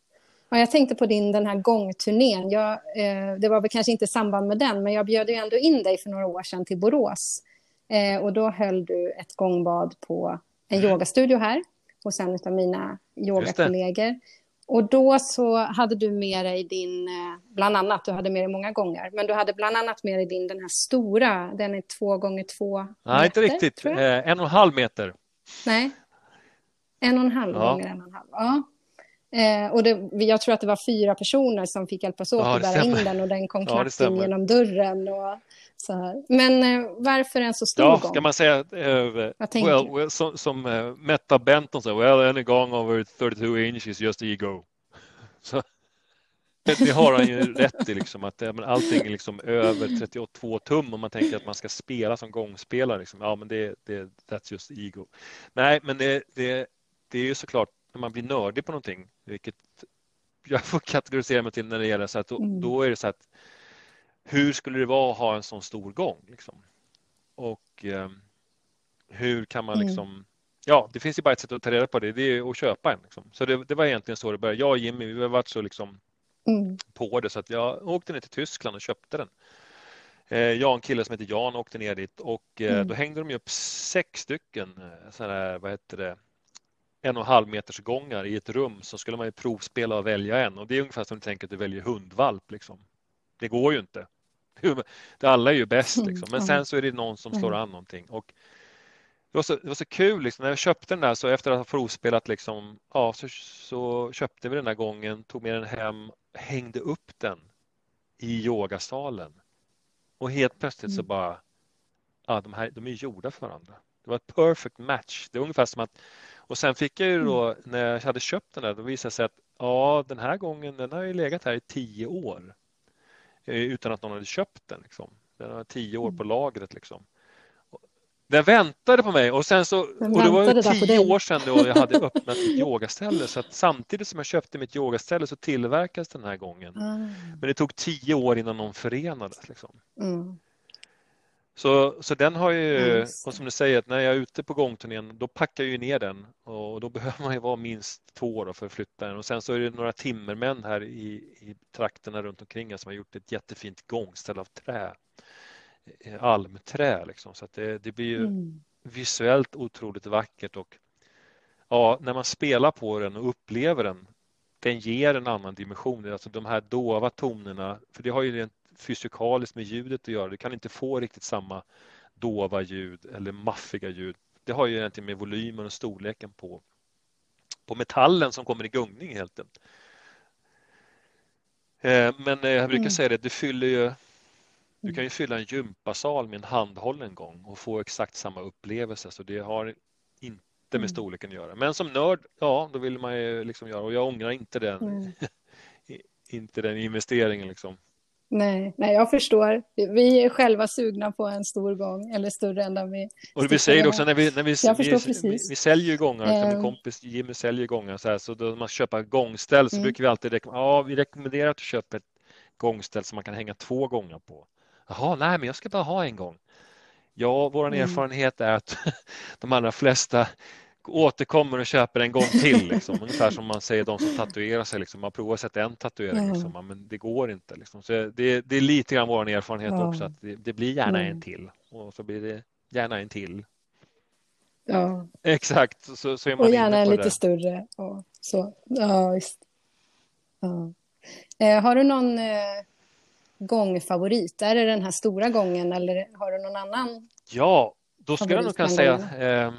Ja, jag tänkte på din den här gångturnén. Jag, eh, det var väl kanske inte i samband med den, men jag bjöd ju ändå in dig för några år sedan till Borås Eh, och då höll du ett gångbad på en yogastudio här hos en av mina yogakollegor. Och då så hade du med dig din, eh, bland annat, du hade med dig många gånger, men du hade bland annat med dig din den här stora, den är två gånger två meter. Nej, inte riktigt, eh, en och en halv meter. Nej, en och en halv ja. gånger en och en halv. Ja. Eh, och det, jag tror att det var fyra personer som fick hjälpas åt ja, att bära in den och den kom knappt in genom dörren. Och, så här. Men eh, varför en så stor ja, gång? Ska man säga, uh, well, well, som, som uh, Metta Benton sa, well any gång over 32 inches just ego. *laughs* Så, det har han ju rätt i, liksom, att men allting är liksom över 32 tum om man tänker att man ska spela som gångspelare. Liksom. Ja, men det, det, that's just ego. Nej, men det, det, det är ju såklart när man blir nördig på någonting, vilket jag får kategorisera mig till när det gäller så att då, mm. då är det så att hur skulle det vara att ha en sån stor gång? Liksom? Och eh, hur kan man mm. liksom mm. Ja, det finns ju bara ett sätt att ta reda på det, det är att köpa en. Liksom. Så det, det, var egentligen så det började. Jag och Jimmy, vi har varit så liksom mm. på det så att jag åkte ner till Tyskland och köpte den. Eh, jag och en kille som heter Jan åkte ner dit och eh, mm. då hängde de upp sex stycken eh, sådana här, vad heter det, en och en halv meters gångar i ett rum så skulle man ju provspela och välja en och det är ungefär som du tänker att du väljer hundvalp. Liksom. Det går ju inte. Alla är ju bäst liksom. men sen så är det någon som slår an någonting. Och det, var så, det var så kul liksom. när jag köpte den där så efter att ha provspelat liksom, ja, så, så köpte vi den där gången, tog med den hem, hängde upp den i yogasalen och helt plötsligt så mm. bara, ja, de här de är gjorda för varandra. Det var ett perfect match. Det är ungefär som att och sen fick jag ju då mm. när jag hade köpt den där, då visade det sig att ja, den här gången, den har ju legat här i tio år utan att någon hade köpt den. Liksom. Den har tio år på mm. lagret. Liksom. Den väntade på mig och sen så, och det var tio år sedan då jag hade *laughs* öppnat mitt yogaställe så att samtidigt som jag köpte mitt yogaställe så tillverkades den här gången. Mm. Men det tog tio år innan de förenades. Liksom. Mm. Så, så den har ju, och som du säger, när jag är ute på gångturnén då packar jag ju ner den. Och då *laughs* behöver man ju vara minst två år för att flytta den. Och sen så är det några timmermän här i, i trakterna runt omkring som har gjort ett jättefint gångställ av trä, eh, almträ liksom. Så att det, det blir ju mm. visuellt otroligt vackert. Och ja, när man spelar på den och upplever den den ger en annan dimension, alltså de här dova tonerna, för det har ju rent fysikaliskt med ljudet att göra. Du kan inte få riktigt samma dova ljud eller maffiga ljud. Det har ju egentligen med volymen och storleken på, på metallen som kommer i gungning helt enkelt. Eh, men eh, jag brukar mm. säga det, du fyller ju du kan ju fylla en gympasal med en handhållen gång och få exakt samma upplevelse så det har inte med mm. storleken att göra. Men som nörd, ja, då vill man ju liksom göra och jag ångrar inte den, mm. *laughs* inte den investeringen liksom. Nej, nej, jag förstår. Vi är själva sugna på en stor gång, eller större än den vi... Och vi säger också när vi, när vi, vi, vi, vi, säljer gångar, um, min ehm. kompis Jimmy säljer gångar, så, här, så då man köper gångställ så mm. brukar vi alltid rekommendera, ja, vi rekommenderar att du köper ett gångställ som man kan hänga två gånger på. Jaha, nej, men jag ska bara ha en gång. Ja, vår mm. erfarenhet är att *laughs* de allra flesta återkommer och köper en gång till. *laughs* Liksom. Ungefär som man säger de som tatuerar sig. Liksom. Man provar att sätta en tatuering, liksom. men det går inte. Liksom. Så det, det, är lite grann vår erfarenhet ja. också. att det, det, blir gärna en till och så blir det gärna en till. Ja. Exakt, så, så är man Och gärna en lite det. större. Och så. Ja, visst. Ja. Eh, har du någon eh, gångfavorit? Är det den här stora gången eller har du någon annan? Ja, då skulle jag nog kunna säga eh,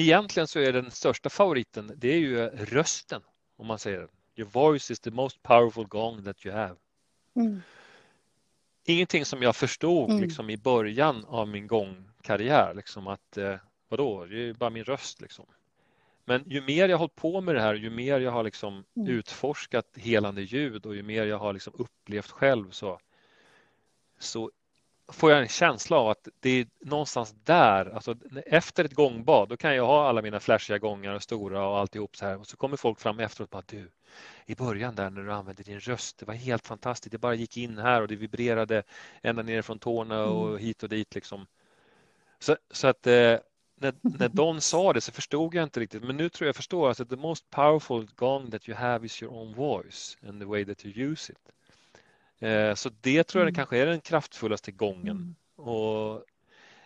Egentligen så är den största favoriten, det är ju rösten, om man säger Your voice is the most powerful gong that you have. Mm. Ingenting som jag förstod mm. liksom, i början av min gångkarriär, liksom att eh, vadå, det är bara min röst liksom. Men ju mer jag hållit på med det här, ju mer jag har liksom mm. utforskat helande ljud och ju mer jag har liksom upplevt själv så, så får jag en känsla av att det är någonstans där, alltså efter ett gångbad, då kan jag ha alla mina flashiga gångar och stora och alltihop så här och så kommer folk fram efteråt och bara du, i början där när du använde din röst, det var helt fantastiskt, det bara gick in här och det vibrerade ända ner från tårna och mm. hit och dit liksom. Så, så att eh, när, när *laughs* Don sa det så förstod jag inte riktigt, men nu tror jag förstår att the most powerful gong that you have is your own voice and the way that you use it. Eh, så det tror jag mm. kanske är den kraftfullaste gången. Mm. Och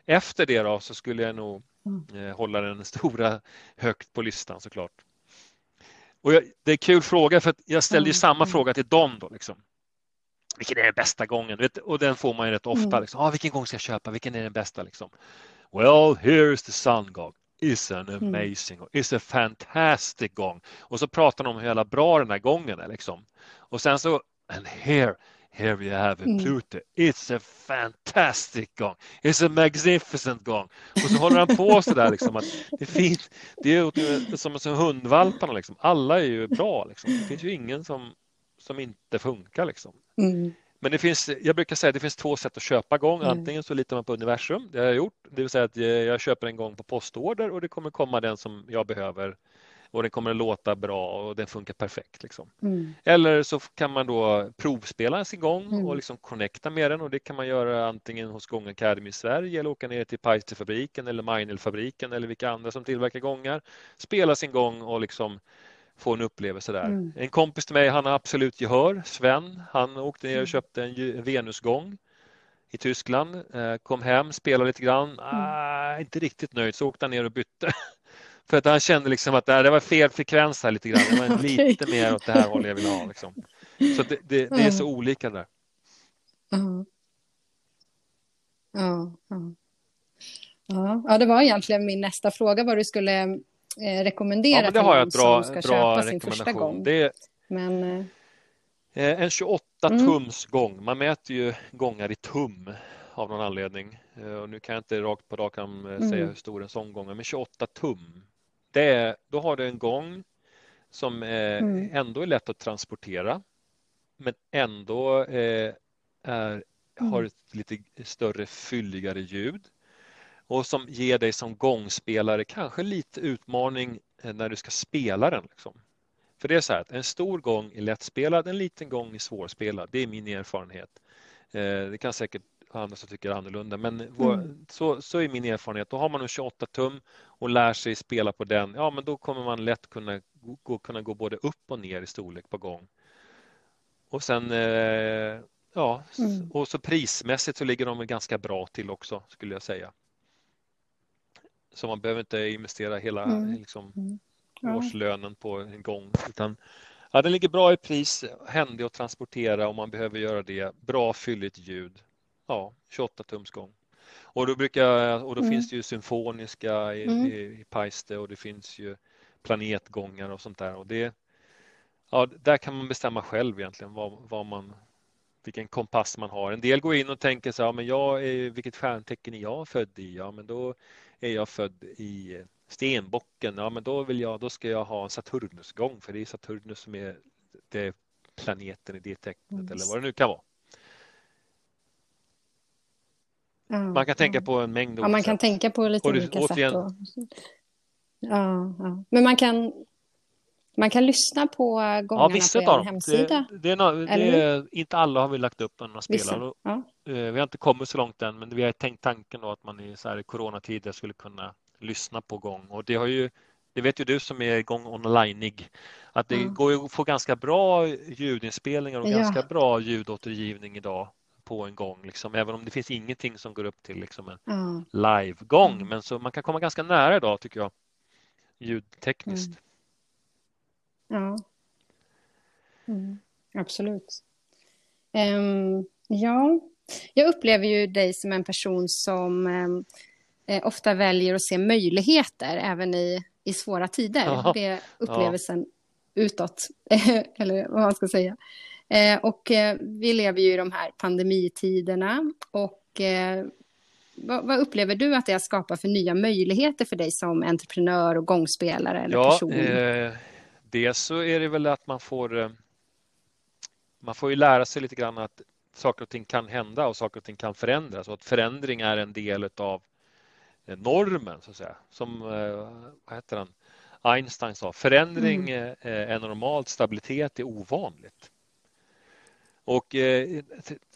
efter det då så skulle jag nog mm. eh, hålla den *laughs* stora högt på listan såklart. Och jag, det är kul fråga för jag ställde ju samma fråga till Don då. Liksom. Vilken är den bästa gången? Och den får man ju rätt ofta. Liksom. Ah, vilken gång ska jag köpa? Vilken är den bästa? Liksom. Well, here's the sun gong. It's an amazing mm. It's a fantastic gong. Och så pratar de om hur jävla bra den här gången är. Liksom. Och sen så, and here Here we have a mm. Pluto. It's a fantastic gong. It's a magnificent gong. Och så håller han på så där liksom att det finns, det är som, som hundvalparna liksom. Alla är ju bra liksom. Det finns ju ingen som, som inte funkar liksom. Mm. Men det finns, jag brukar säga att det finns två sätt att köpa gång. Mm. Antingen så litar man på universum, det har jag gjort. Det vill säga att jag köper en gång på postorder och det kommer komma den som jag behöver och den kommer att låta bra och den funkar perfekt. Liksom. Mm. Eller så kan man då provspela sin gång mm. och liksom connecta med den och det kan man göra antingen hos Gång Academy i Sverige eller åka ner till Paisterfabriken eller Meinelfabriken eller vilka andra som tillverkar gångar. Spela sin gång och liksom få en upplevelse där. Mm. En kompis till mig, han har absolut gehör, Sven, han åkte ner och mm. köpte en Venusgång i Tyskland, eh, kom hem, spelade lite grann, mm. ah, inte riktigt nöjd, så åkte han ner och bytte. *laughs* För att han kände liksom att det var fel frekvens här lite grann. Det var *laughs* okay. lite mer åt det här hållet jag vill ha. Liksom. Så det, det, det är så olika där. Ja. Ja, ja. ja, det var egentligen min nästa fråga vad du skulle eh, rekommendera ja, det har jag ett bra, som ska köpa sin första gång. Det men, eh... En 28 mm. tums gång. Man mäter ju gångar i tum av någon anledning. Eh, och nu kan jag inte rakt på rak arm eh, säga mm. hur stor en sån gång är, men 28 tum. Det är, då har du en gång som eh, mm. ändå är lätt att transportera men ändå är, mm. har ett lite större fylligare ljud. och som ger dig som gångspelare kanske lite utmaning eh, när du ska spela den. Liksom. För det är så här att en stor gång är lättspelad, en liten gång är svårspelad. Det är min erfarenhet. Eh, det kan säkert andra som tycker annorlunda, men mm. så, så är min erfarenhet. Då har man en 28 tum och lär sig spela på den, ja men då kommer man lätt kunna gå, kunna gå både upp och ner i storlek på gång. Och sen eh, ja, mm. och så prismässigt så ligger de ganska bra till också skulle jag säga. Så man behöver inte investera hela mm. liksom, mm. ja. årslönen på en gång utan ja, den ligger bra i pris, händig att transportera om man behöver göra det. Bra fylligt ljud. Ja, 28 tums gång. Och då, brukar, och då mm. finns det ju symfoniska i, mm. i, i Paiste och det finns ju planetgångar och sånt där. Och det, ja, där kan man bestämma själv egentligen vad, vad man, vilken kompass man har. En del går in och tänker så här, men jag är, vilket stjärntecken är jag född i? Ja, men då är jag född i Stenbocken. Ja, men då vill jag, då ska jag ha en Saturnusgång för det är Saturnus som är det planeten i det tecknet mm. eller vad det nu kan vara. Mm. Man kan tänka på en mängd Ja, man kan tänka på lite och olika återigen... sätt. Och... Ja, ja, men man kan man kan lyssna på gångarna ja, vissa på er hemsida. Det, det, är no, det är, inte alla har vi lagt upp när man spelar. Ja. Eh, vi har inte kommit så långt än, men vi har tänkt tanken då att man i så här coronatider skulle kunna lyssna på gång. Och det har ju det vet ju du som är igång onlineig att det mm. går att få ganska bra ljudinspelningar och ja. ganska bra ljudåtergivning idag på en gång, liksom, även om det finns ingenting som går upp till liksom en mm. live-gång. Mm. Men så man kan komma ganska nära idag tycker jag, ljudtekniskt. Mm. Ja, mm, absolut. Um, ja, jag upplever ju dig som en person som um, ofta väljer att se möjligheter även i, i svåra tider. Ja. Det är upplevelsen ja. utåt, *laughs* eller vad man ska säga. Eh, och eh, vi lever ju i de här pandemitiderna. Och eh, vad, vad, upplever du att det har skapat för nya möjligheter för dig som entreprenör och gångspelare eller ja, person? Eh, dels så är det väl att man får eh, man får ju lära sig lite grann att saker och ting kan hända och saker och ting kan förändras och att förändring är en del av eh, normen så att säga. Som vad heter han? Einstein sa, förändring mm. är normalt, stabilitet är ovanligt. Och eh,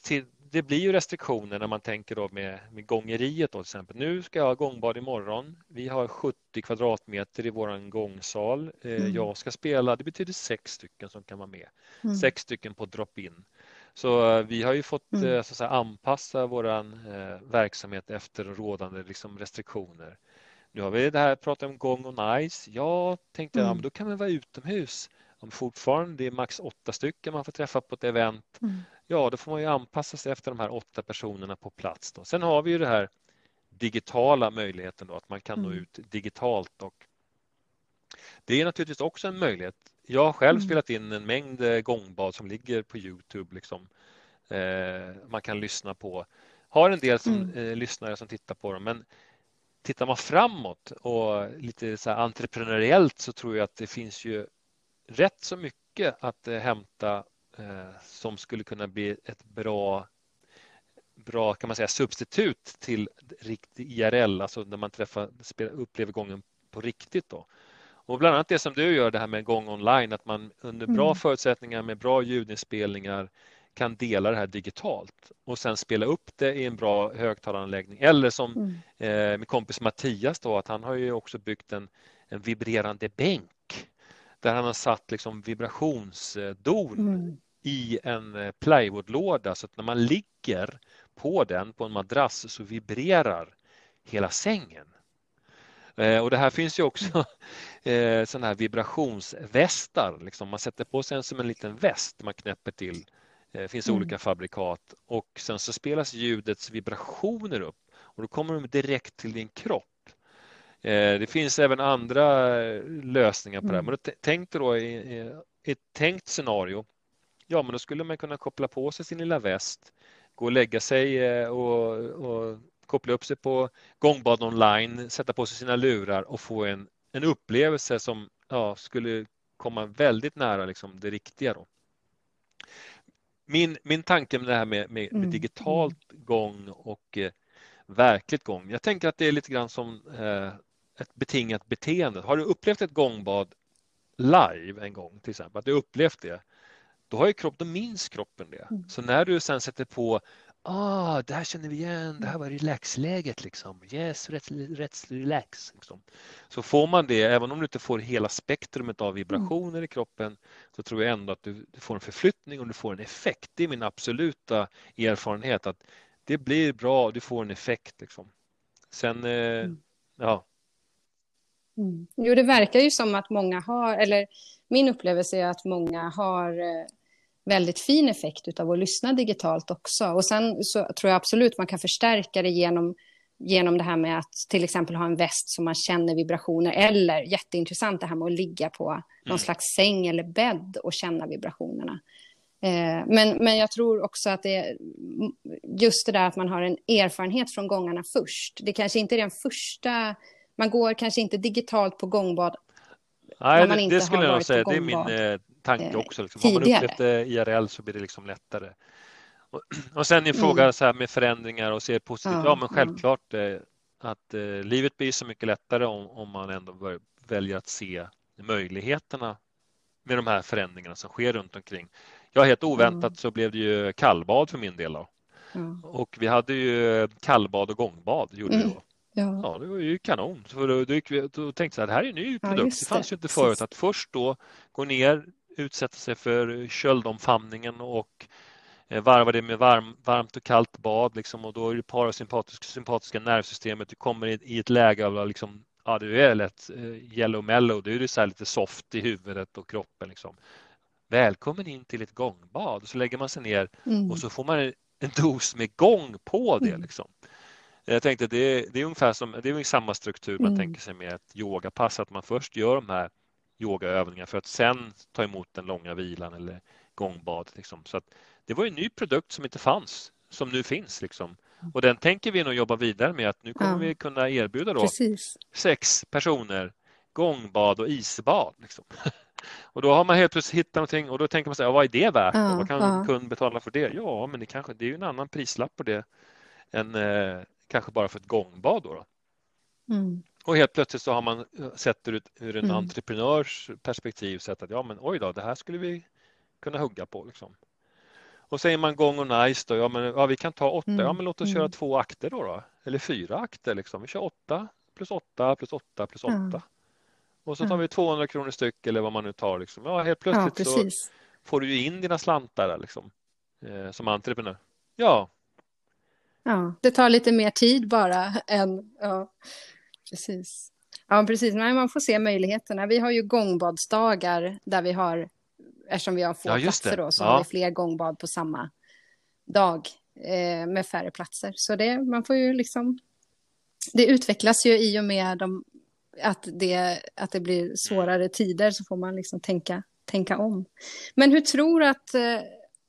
till, det blir ju restriktioner när man tänker då med, med gångeriet då, till exempel. Nu ska jag ha gångbad imorgon. Vi har 70 kvadratmeter i våran gångsal. Eh, mm. Jag ska spela, det betyder sex stycken som kan vara med. Mm. Sex stycken på drop-in. Så eh, vi har ju fått mm. så att säga, anpassa eh, verksamhet efter rådande liksom, restriktioner. Nu har vi det här pratat om gång och nice. Jag tänkte mm. ja, men då kan man vara utomhus om fortfarande det är max åtta stycken man får träffa på ett event, mm. ja då får man ju anpassa sig efter de här åtta personerna på plats. Då. Sen har vi ju det här digitala möjligheten då, att man kan mm. nå ut digitalt och det är naturligtvis också en möjlighet. Jag har själv mm. spelat in en mängd eh, gångbad som ligger på Youtube. Liksom. Eh, man kan lyssna på. Har en del som, mm. eh, lyssnare som tittar på dem men tittar man framåt och lite så entreprenöriellt så tror jag att det finns ju rätt så mycket att eh, hämta eh, som skulle kunna bli ett bra bra kan man säga substitut till riktig IRL, alltså när man träffar, upplever gången på riktigt. Då. Och bland annat det som du gör, det här med gång online, att man under bra mm. förutsättningar med bra ljudinspelningar kan dela det här digitalt och sen spela upp det i en bra högtalaranläggning. Eller som mm. eh, min kompis Mattias då, att han har ju också byggt en, en vibrerande bänk där han har satt liksom vibrationsdon mm. i en eh, plywoodlåda så att när man ligger på den på en madrass så vibrerar hela sängen. Eh, och det här finns ju också *laughs* eh, sådana här vibrationsvästar. Liksom man sätter på sig en som en liten väst man knäpper till. Det finns mm. olika fabrikat och sen så spelas ljudets vibrationer upp och då kommer de direkt till din kropp. Eh, det finns även andra lösningar på det här. Mm. Men tänk dig då i ett tänkt scenario. Ja, men då skulle man kunna koppla på sig sin lilla väst, gå och lägga sig eh, och, och koppla upp sig på gångbad online, sätta på sig sina lurar och få en, en upplevelse som ja, skulle komma väldigt nära liksom det riktiga. Då. Min, min tanke med det här med, med, med mm. digitalt gång och eh, verkligt gång. Jag tänker att det är lite grann som eh, ett betingat beteende. Har du upplevt ett gångbad live en gång till exempel, att du upplevt det, då har ju kropp, då minns kroppen det. Mm. Så när du sen sätter på Ah, det här känner vi igen, det här var relaxläget liksom. Yes, rätt, rätt relax. Liksom. Så får man det, även om du inte får hela spektrumet av vibrationer mm. i kroppen, så tror jag ändå att du, du, får en förflyttning och du får en effekt. Det är min absoluta erfarenhet att det blir bra, du får en effekt. Liksom. Sen, eh, mm. ja. Mm. Jo, det verkar ju som att många har, eller min upplevelse är att många har eh, väldigt fin effekt av att lyssna digitalt också. Och sen så tror jag absolut man kan förstärka det genom, genom det här med att till exempel ha en väst som man känner vibrationer eller jätteintressant det här med att ligga på mm. någon slags säng eller bädd och känna vibrationerna. Eh, men, men jag tror också att det är just det där att man har en erfarenhet från gångarna först. Det kanske inte är den första, man går kanske inte digitalt på gångbad Nej, det, det, skulle jag säga. Det är min eh, tanke eh, också. Liksom. Har man upplevt det IRL så blir det liksom lättare. Och, *clears throat* och sen ni mm. frågar så här med förändringar och ser positivt. Ja, ja men självklart eh, att eh, livet blir så mycket lättare om, om man ändå väljer att se möjligheterna med de här förändringarna som sker runt omkring. Ja, helt oväntat mm. så blev det ju kallbad för min del. Då. Mm. Och vi hade ju kallbad och gångbad. Gjorde mm. vi då. Ja. ja, det var ju kanon. Så då, då, då tänkte jag att det här är en ny produkt. Ja, det. fanns ju inte förut att först då gå ner, utsätta sig för köldomfamningen och eh, varva det med varm, varmt och kallt bad liksom, och då är det parasympatiska sympatiska nervsystemet. Du kommer i, i ett läge av liksom, ja, du är lätt eh, yellow mellow. Du är så här lite soft i huvudet och kroppen. Liksom. Välkommen in till ett gångbad. Så lägger man sig ner mm. och så får man en dos med gång på det. Mm. Liksom. Jag tänkte det är, det är ungefär som, det är samma struktur man mm. tänker sig med ett yogapass, att man först gör de här yogaövningarna för att sen ta emot den långa vilan eller gångbad. Liksom. Så att det var en ny produkt som inte fanns, som nu finns. Liksom. Och den tänker vi nog jobba vidare med att nu kommer ja. vi kunna erbjuda då sex personer gångbad och isbad. Liksom. *laughs* Och då har man helt plötsligt hittat någonting och då tänker man sig, ja, vad är det värt? Ja, vad kan ja. kund betala för det? Ja, men det kanske det är ju en annan prislapp på det än eh, kanske bara för ett gångbad. Då, då. Mm. Och helt plötsligt så har man sett det ur, ur en mm. entreprenörs perspektiv sett att ja men oj då, det här skulle vi kunna hugga på. Liksom. Och säger man gång och nice då, ja men ja, vi kan ta åtta, mm. ja men låt oss köra mm. två akter då, då. eller fyra akter liksom. Vi kör åtta plus åtta plus åtta plus åtta. Och så tar vi 200 kronor styck eller vad man nu tar. Liksom. Ja, helt plötsligt ja, så får du ju in dina slantar liksom, eh, som entreprenör. Ja, Ja, det tar lite mer tid bara än... Ja, precis. Ja, precis. Men man får se möjligheterna. Vi har ju gångbadsdagar där vi har, eftersom vi har få ja, platser då, så ja. har vi fler gångbad på samma dag eh, med färre platser. Så det, man får ju liksom... Det utvecklas ju i och med de, att, det, att det blir svårare tider så får man liksom tänka, tänka om. Men hur tror du att, eh,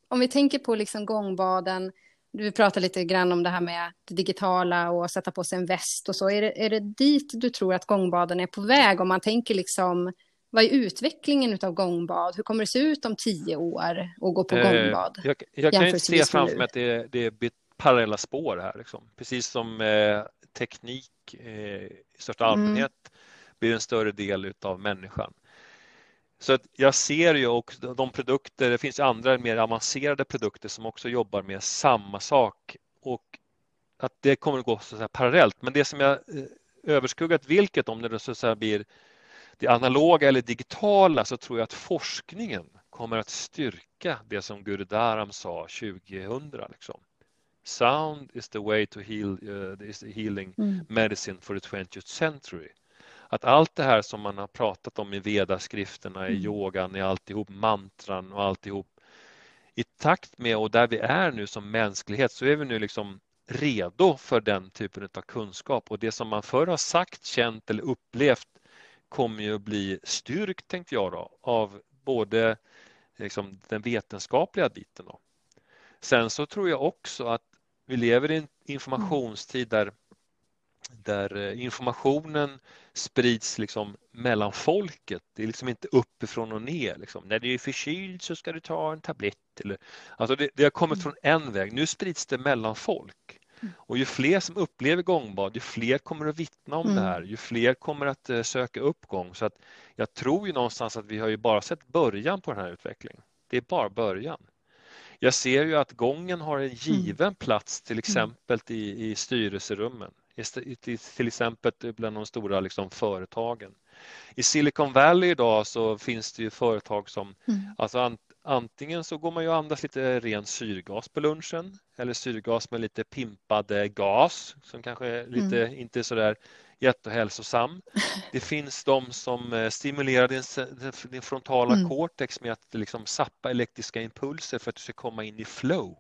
om vi tänker på liksom gångbaden, du pratar lite grann om det här med det digitala och sätta på sig en väst och så. Är det, är det dit du tror att gångbaden är på väg? Om man tänker liksom, vad är utvecklingen av gångbad? Hur kommer det se ut om tio år och gå på eh, gångbad? Jag, jag kan inte se framför mig att det, det är parallella spår här. Liksom. Precis som eh, teknik eh, i största mm. allmänhet mm. blir en större del av människan. Så att jag ser ju också de produkter, det finns andra mer avancerade produkter som också jobbar med samma sak och att det kommer att gå så att parallellt. Men det som jag eh, överskuggat vilket, om det så att blir det analoga eller digitala, så tror jag att forskningen kommer att styrka det som Gurudaram sa 2000. Liksom. Sound is the way to heal, uh, is healing mm. medicine for the 20th century att allt det här som man har pratat om i vedaskrifterna, i mm. yogan, i alltihop, mantran och alltihop. I takt med och där vi är nu som mänsklighet så är vi nu liksom redo för den typen av kunskap och det som man förr har sagt, känt eller upplevt kommer ju att bli styrkt, tänkte jag då, av både liksom, den vetenskapliga biten. Då. Sen så tror jag också att vi lever i en informationstid där där eh, informationen sprids liksom mellan folket. Det är liksom inte uppifrån och ner. Liksom. När du är förkyld så ska du ta en tablett. Eller, alltså det, det har kommit mm. från en väg. Nu sprids det mellan folk. Och ju fler som upplever gångbad, ju fler kommer att vittna om mm. det här, ju fler kommer att uh, söka upp gång. Så att jag tror ju någonstans att vi har ju bara sett början på den här utvecklingen. Det är bara början. Jag ser ju att gången har en mm. given plats till exempel i, i styrelserummen, till exempel bland de stora liksom, företagen. I Silicon Valley idag så finns det ju företag som, mm. alltså antingen så går man ju och andas lite ren syrgas på lunchen eller syrgas med lite pimpad gas som kanske är lite, mm. inte sådär jättehälsosam. Det finns de som eh, stimulerar din, din frontala mm. cortex med att liksom sappa elektriska impulser för att du ska komma in i flow.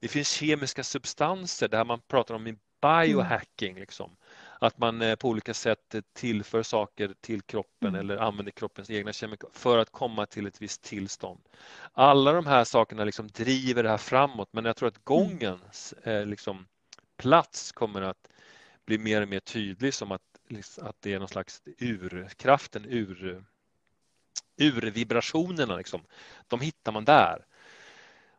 Det finns kemiska substanser där man pratar om biohacking. Liksom. Att man eh, på olika sätt tillför saker till kroppen mm. eller använder kroppens egna kemikalier för att komma till ett visst tillstånd. Alla de här sakerna liksom driver det här framåt men jag tror att mm. gångens eh, liksom, plats kommer att blir mer och mer tydlig som att, liksom, att det är någon slags urkraften, ur, urvibrationerna. Liksom. De hittar man där.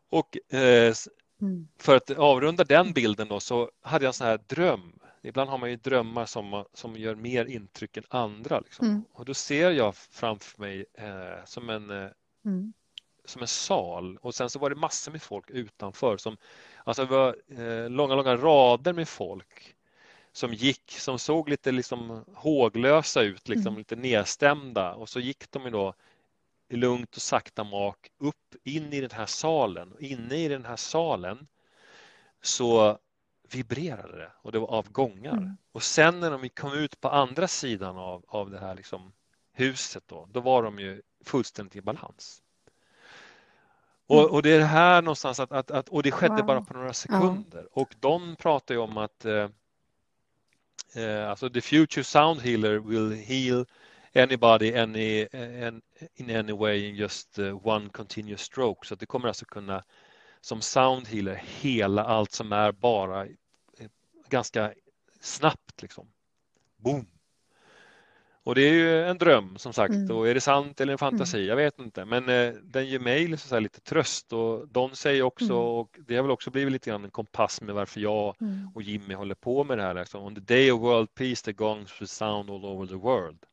Och eh, mm. för att avrunda den bilden då så hade jag en sån här dröm. Ibland har man ju drömmar som, som gör mer intryck än andra. Liksom. Mm. Och då ser jag framför mig eh, som en eh, mm som en sal och sen så var det massor med folk utanför som alltså det var eh, långa, långa rader med folk som gick, som såg lite liksom håglösa ut, liksom mm. lite nedstämda och så gick de ju då lugnt och sakta mak upp in i den här salen. Och inne i den här salen så vibrerade det och det var av gångar. Mm. Och sen när de kom ut på andra sidan av, av det här liksom huset då, då var de ju fullständigt i balans. Och, mm. och det är här någonstans att, att, att och det skedde wow. bara på några sekunder. Ja. Och de pratar ju om att eh, Uh, alltså the future sound healer will heal anybody any, in, any way in just uh, one continuous stroke. Så det kommer alltså kunna som sound healer hela allt som är bara ganska snabbt. Liksom. Boom! Och det är ju en dröm som sagt mm. och är det sant eller en fantasi? Mm. Jag vet inte men eh, den ger mig så här, lite tröst och Don säger också mm. och det har väl också blivit lite grann en kompass med varför jag mm. och Jimmy håller på med det här. Liksom. On the day of world peace the gongs will sound all over the world.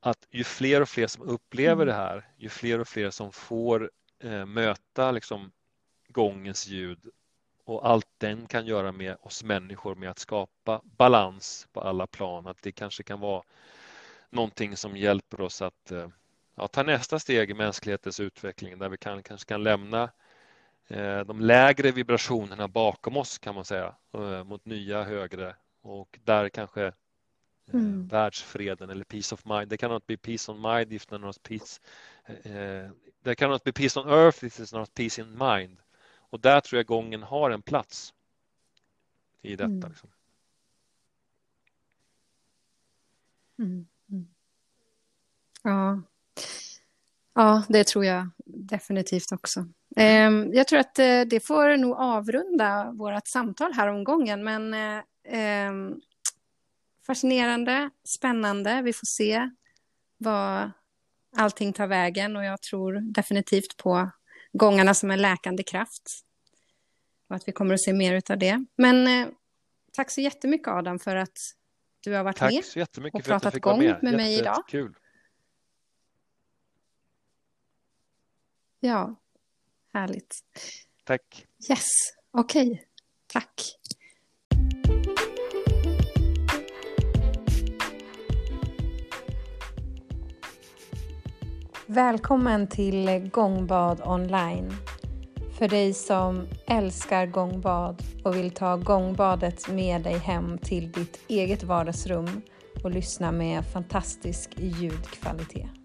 Att ju fler och fler som upplever mm. det här, ju fler och fler som får eh, möta liksom, gångens ljud och allt den kan göra med oss människor med att skapa balans på alla plan. Att det kanske kan vara någonting som hjälper oss att eh, ja, ta nästa steg i mänsklighetens utveckling där vi kan, kanske kan lämna eh, de lägre vibrationerna bakom oss kan man säga eh, mot nya högre och där kanske mm. världsfreden eller peace of mind. Det cannot be peace on mind if not peace. Uh, there cannot be peace on earth if there's not peace in mind. Och där tror jag gången har en plats i detta. Mm. Liksom. Mm. Mm. Ja. ja, det tror jag definitivt också. Ehm, jag tror att eh, det får nog avrunda vårt samtal här om gången, men eh, ehm, fascinerande, spännande. Vi får se vad allting tar vägen och jag tror definitivt på gångarna som en läkande kraft. Och att vi kommer att se mer av det. Men eh, tack så jättemycket Adam för att du har varit tack med så jättemycket och pratat gång med, med mig idag. Kul. Ja, härligt. Tack. Yes, okej. Okay. Tack. Välkommen till Gångbad online. För dig som älskar gångbad och vill ta gångbadet med dig hem till ditt eget vardagsrum och lyssna med fantastisk ljudkvalitet.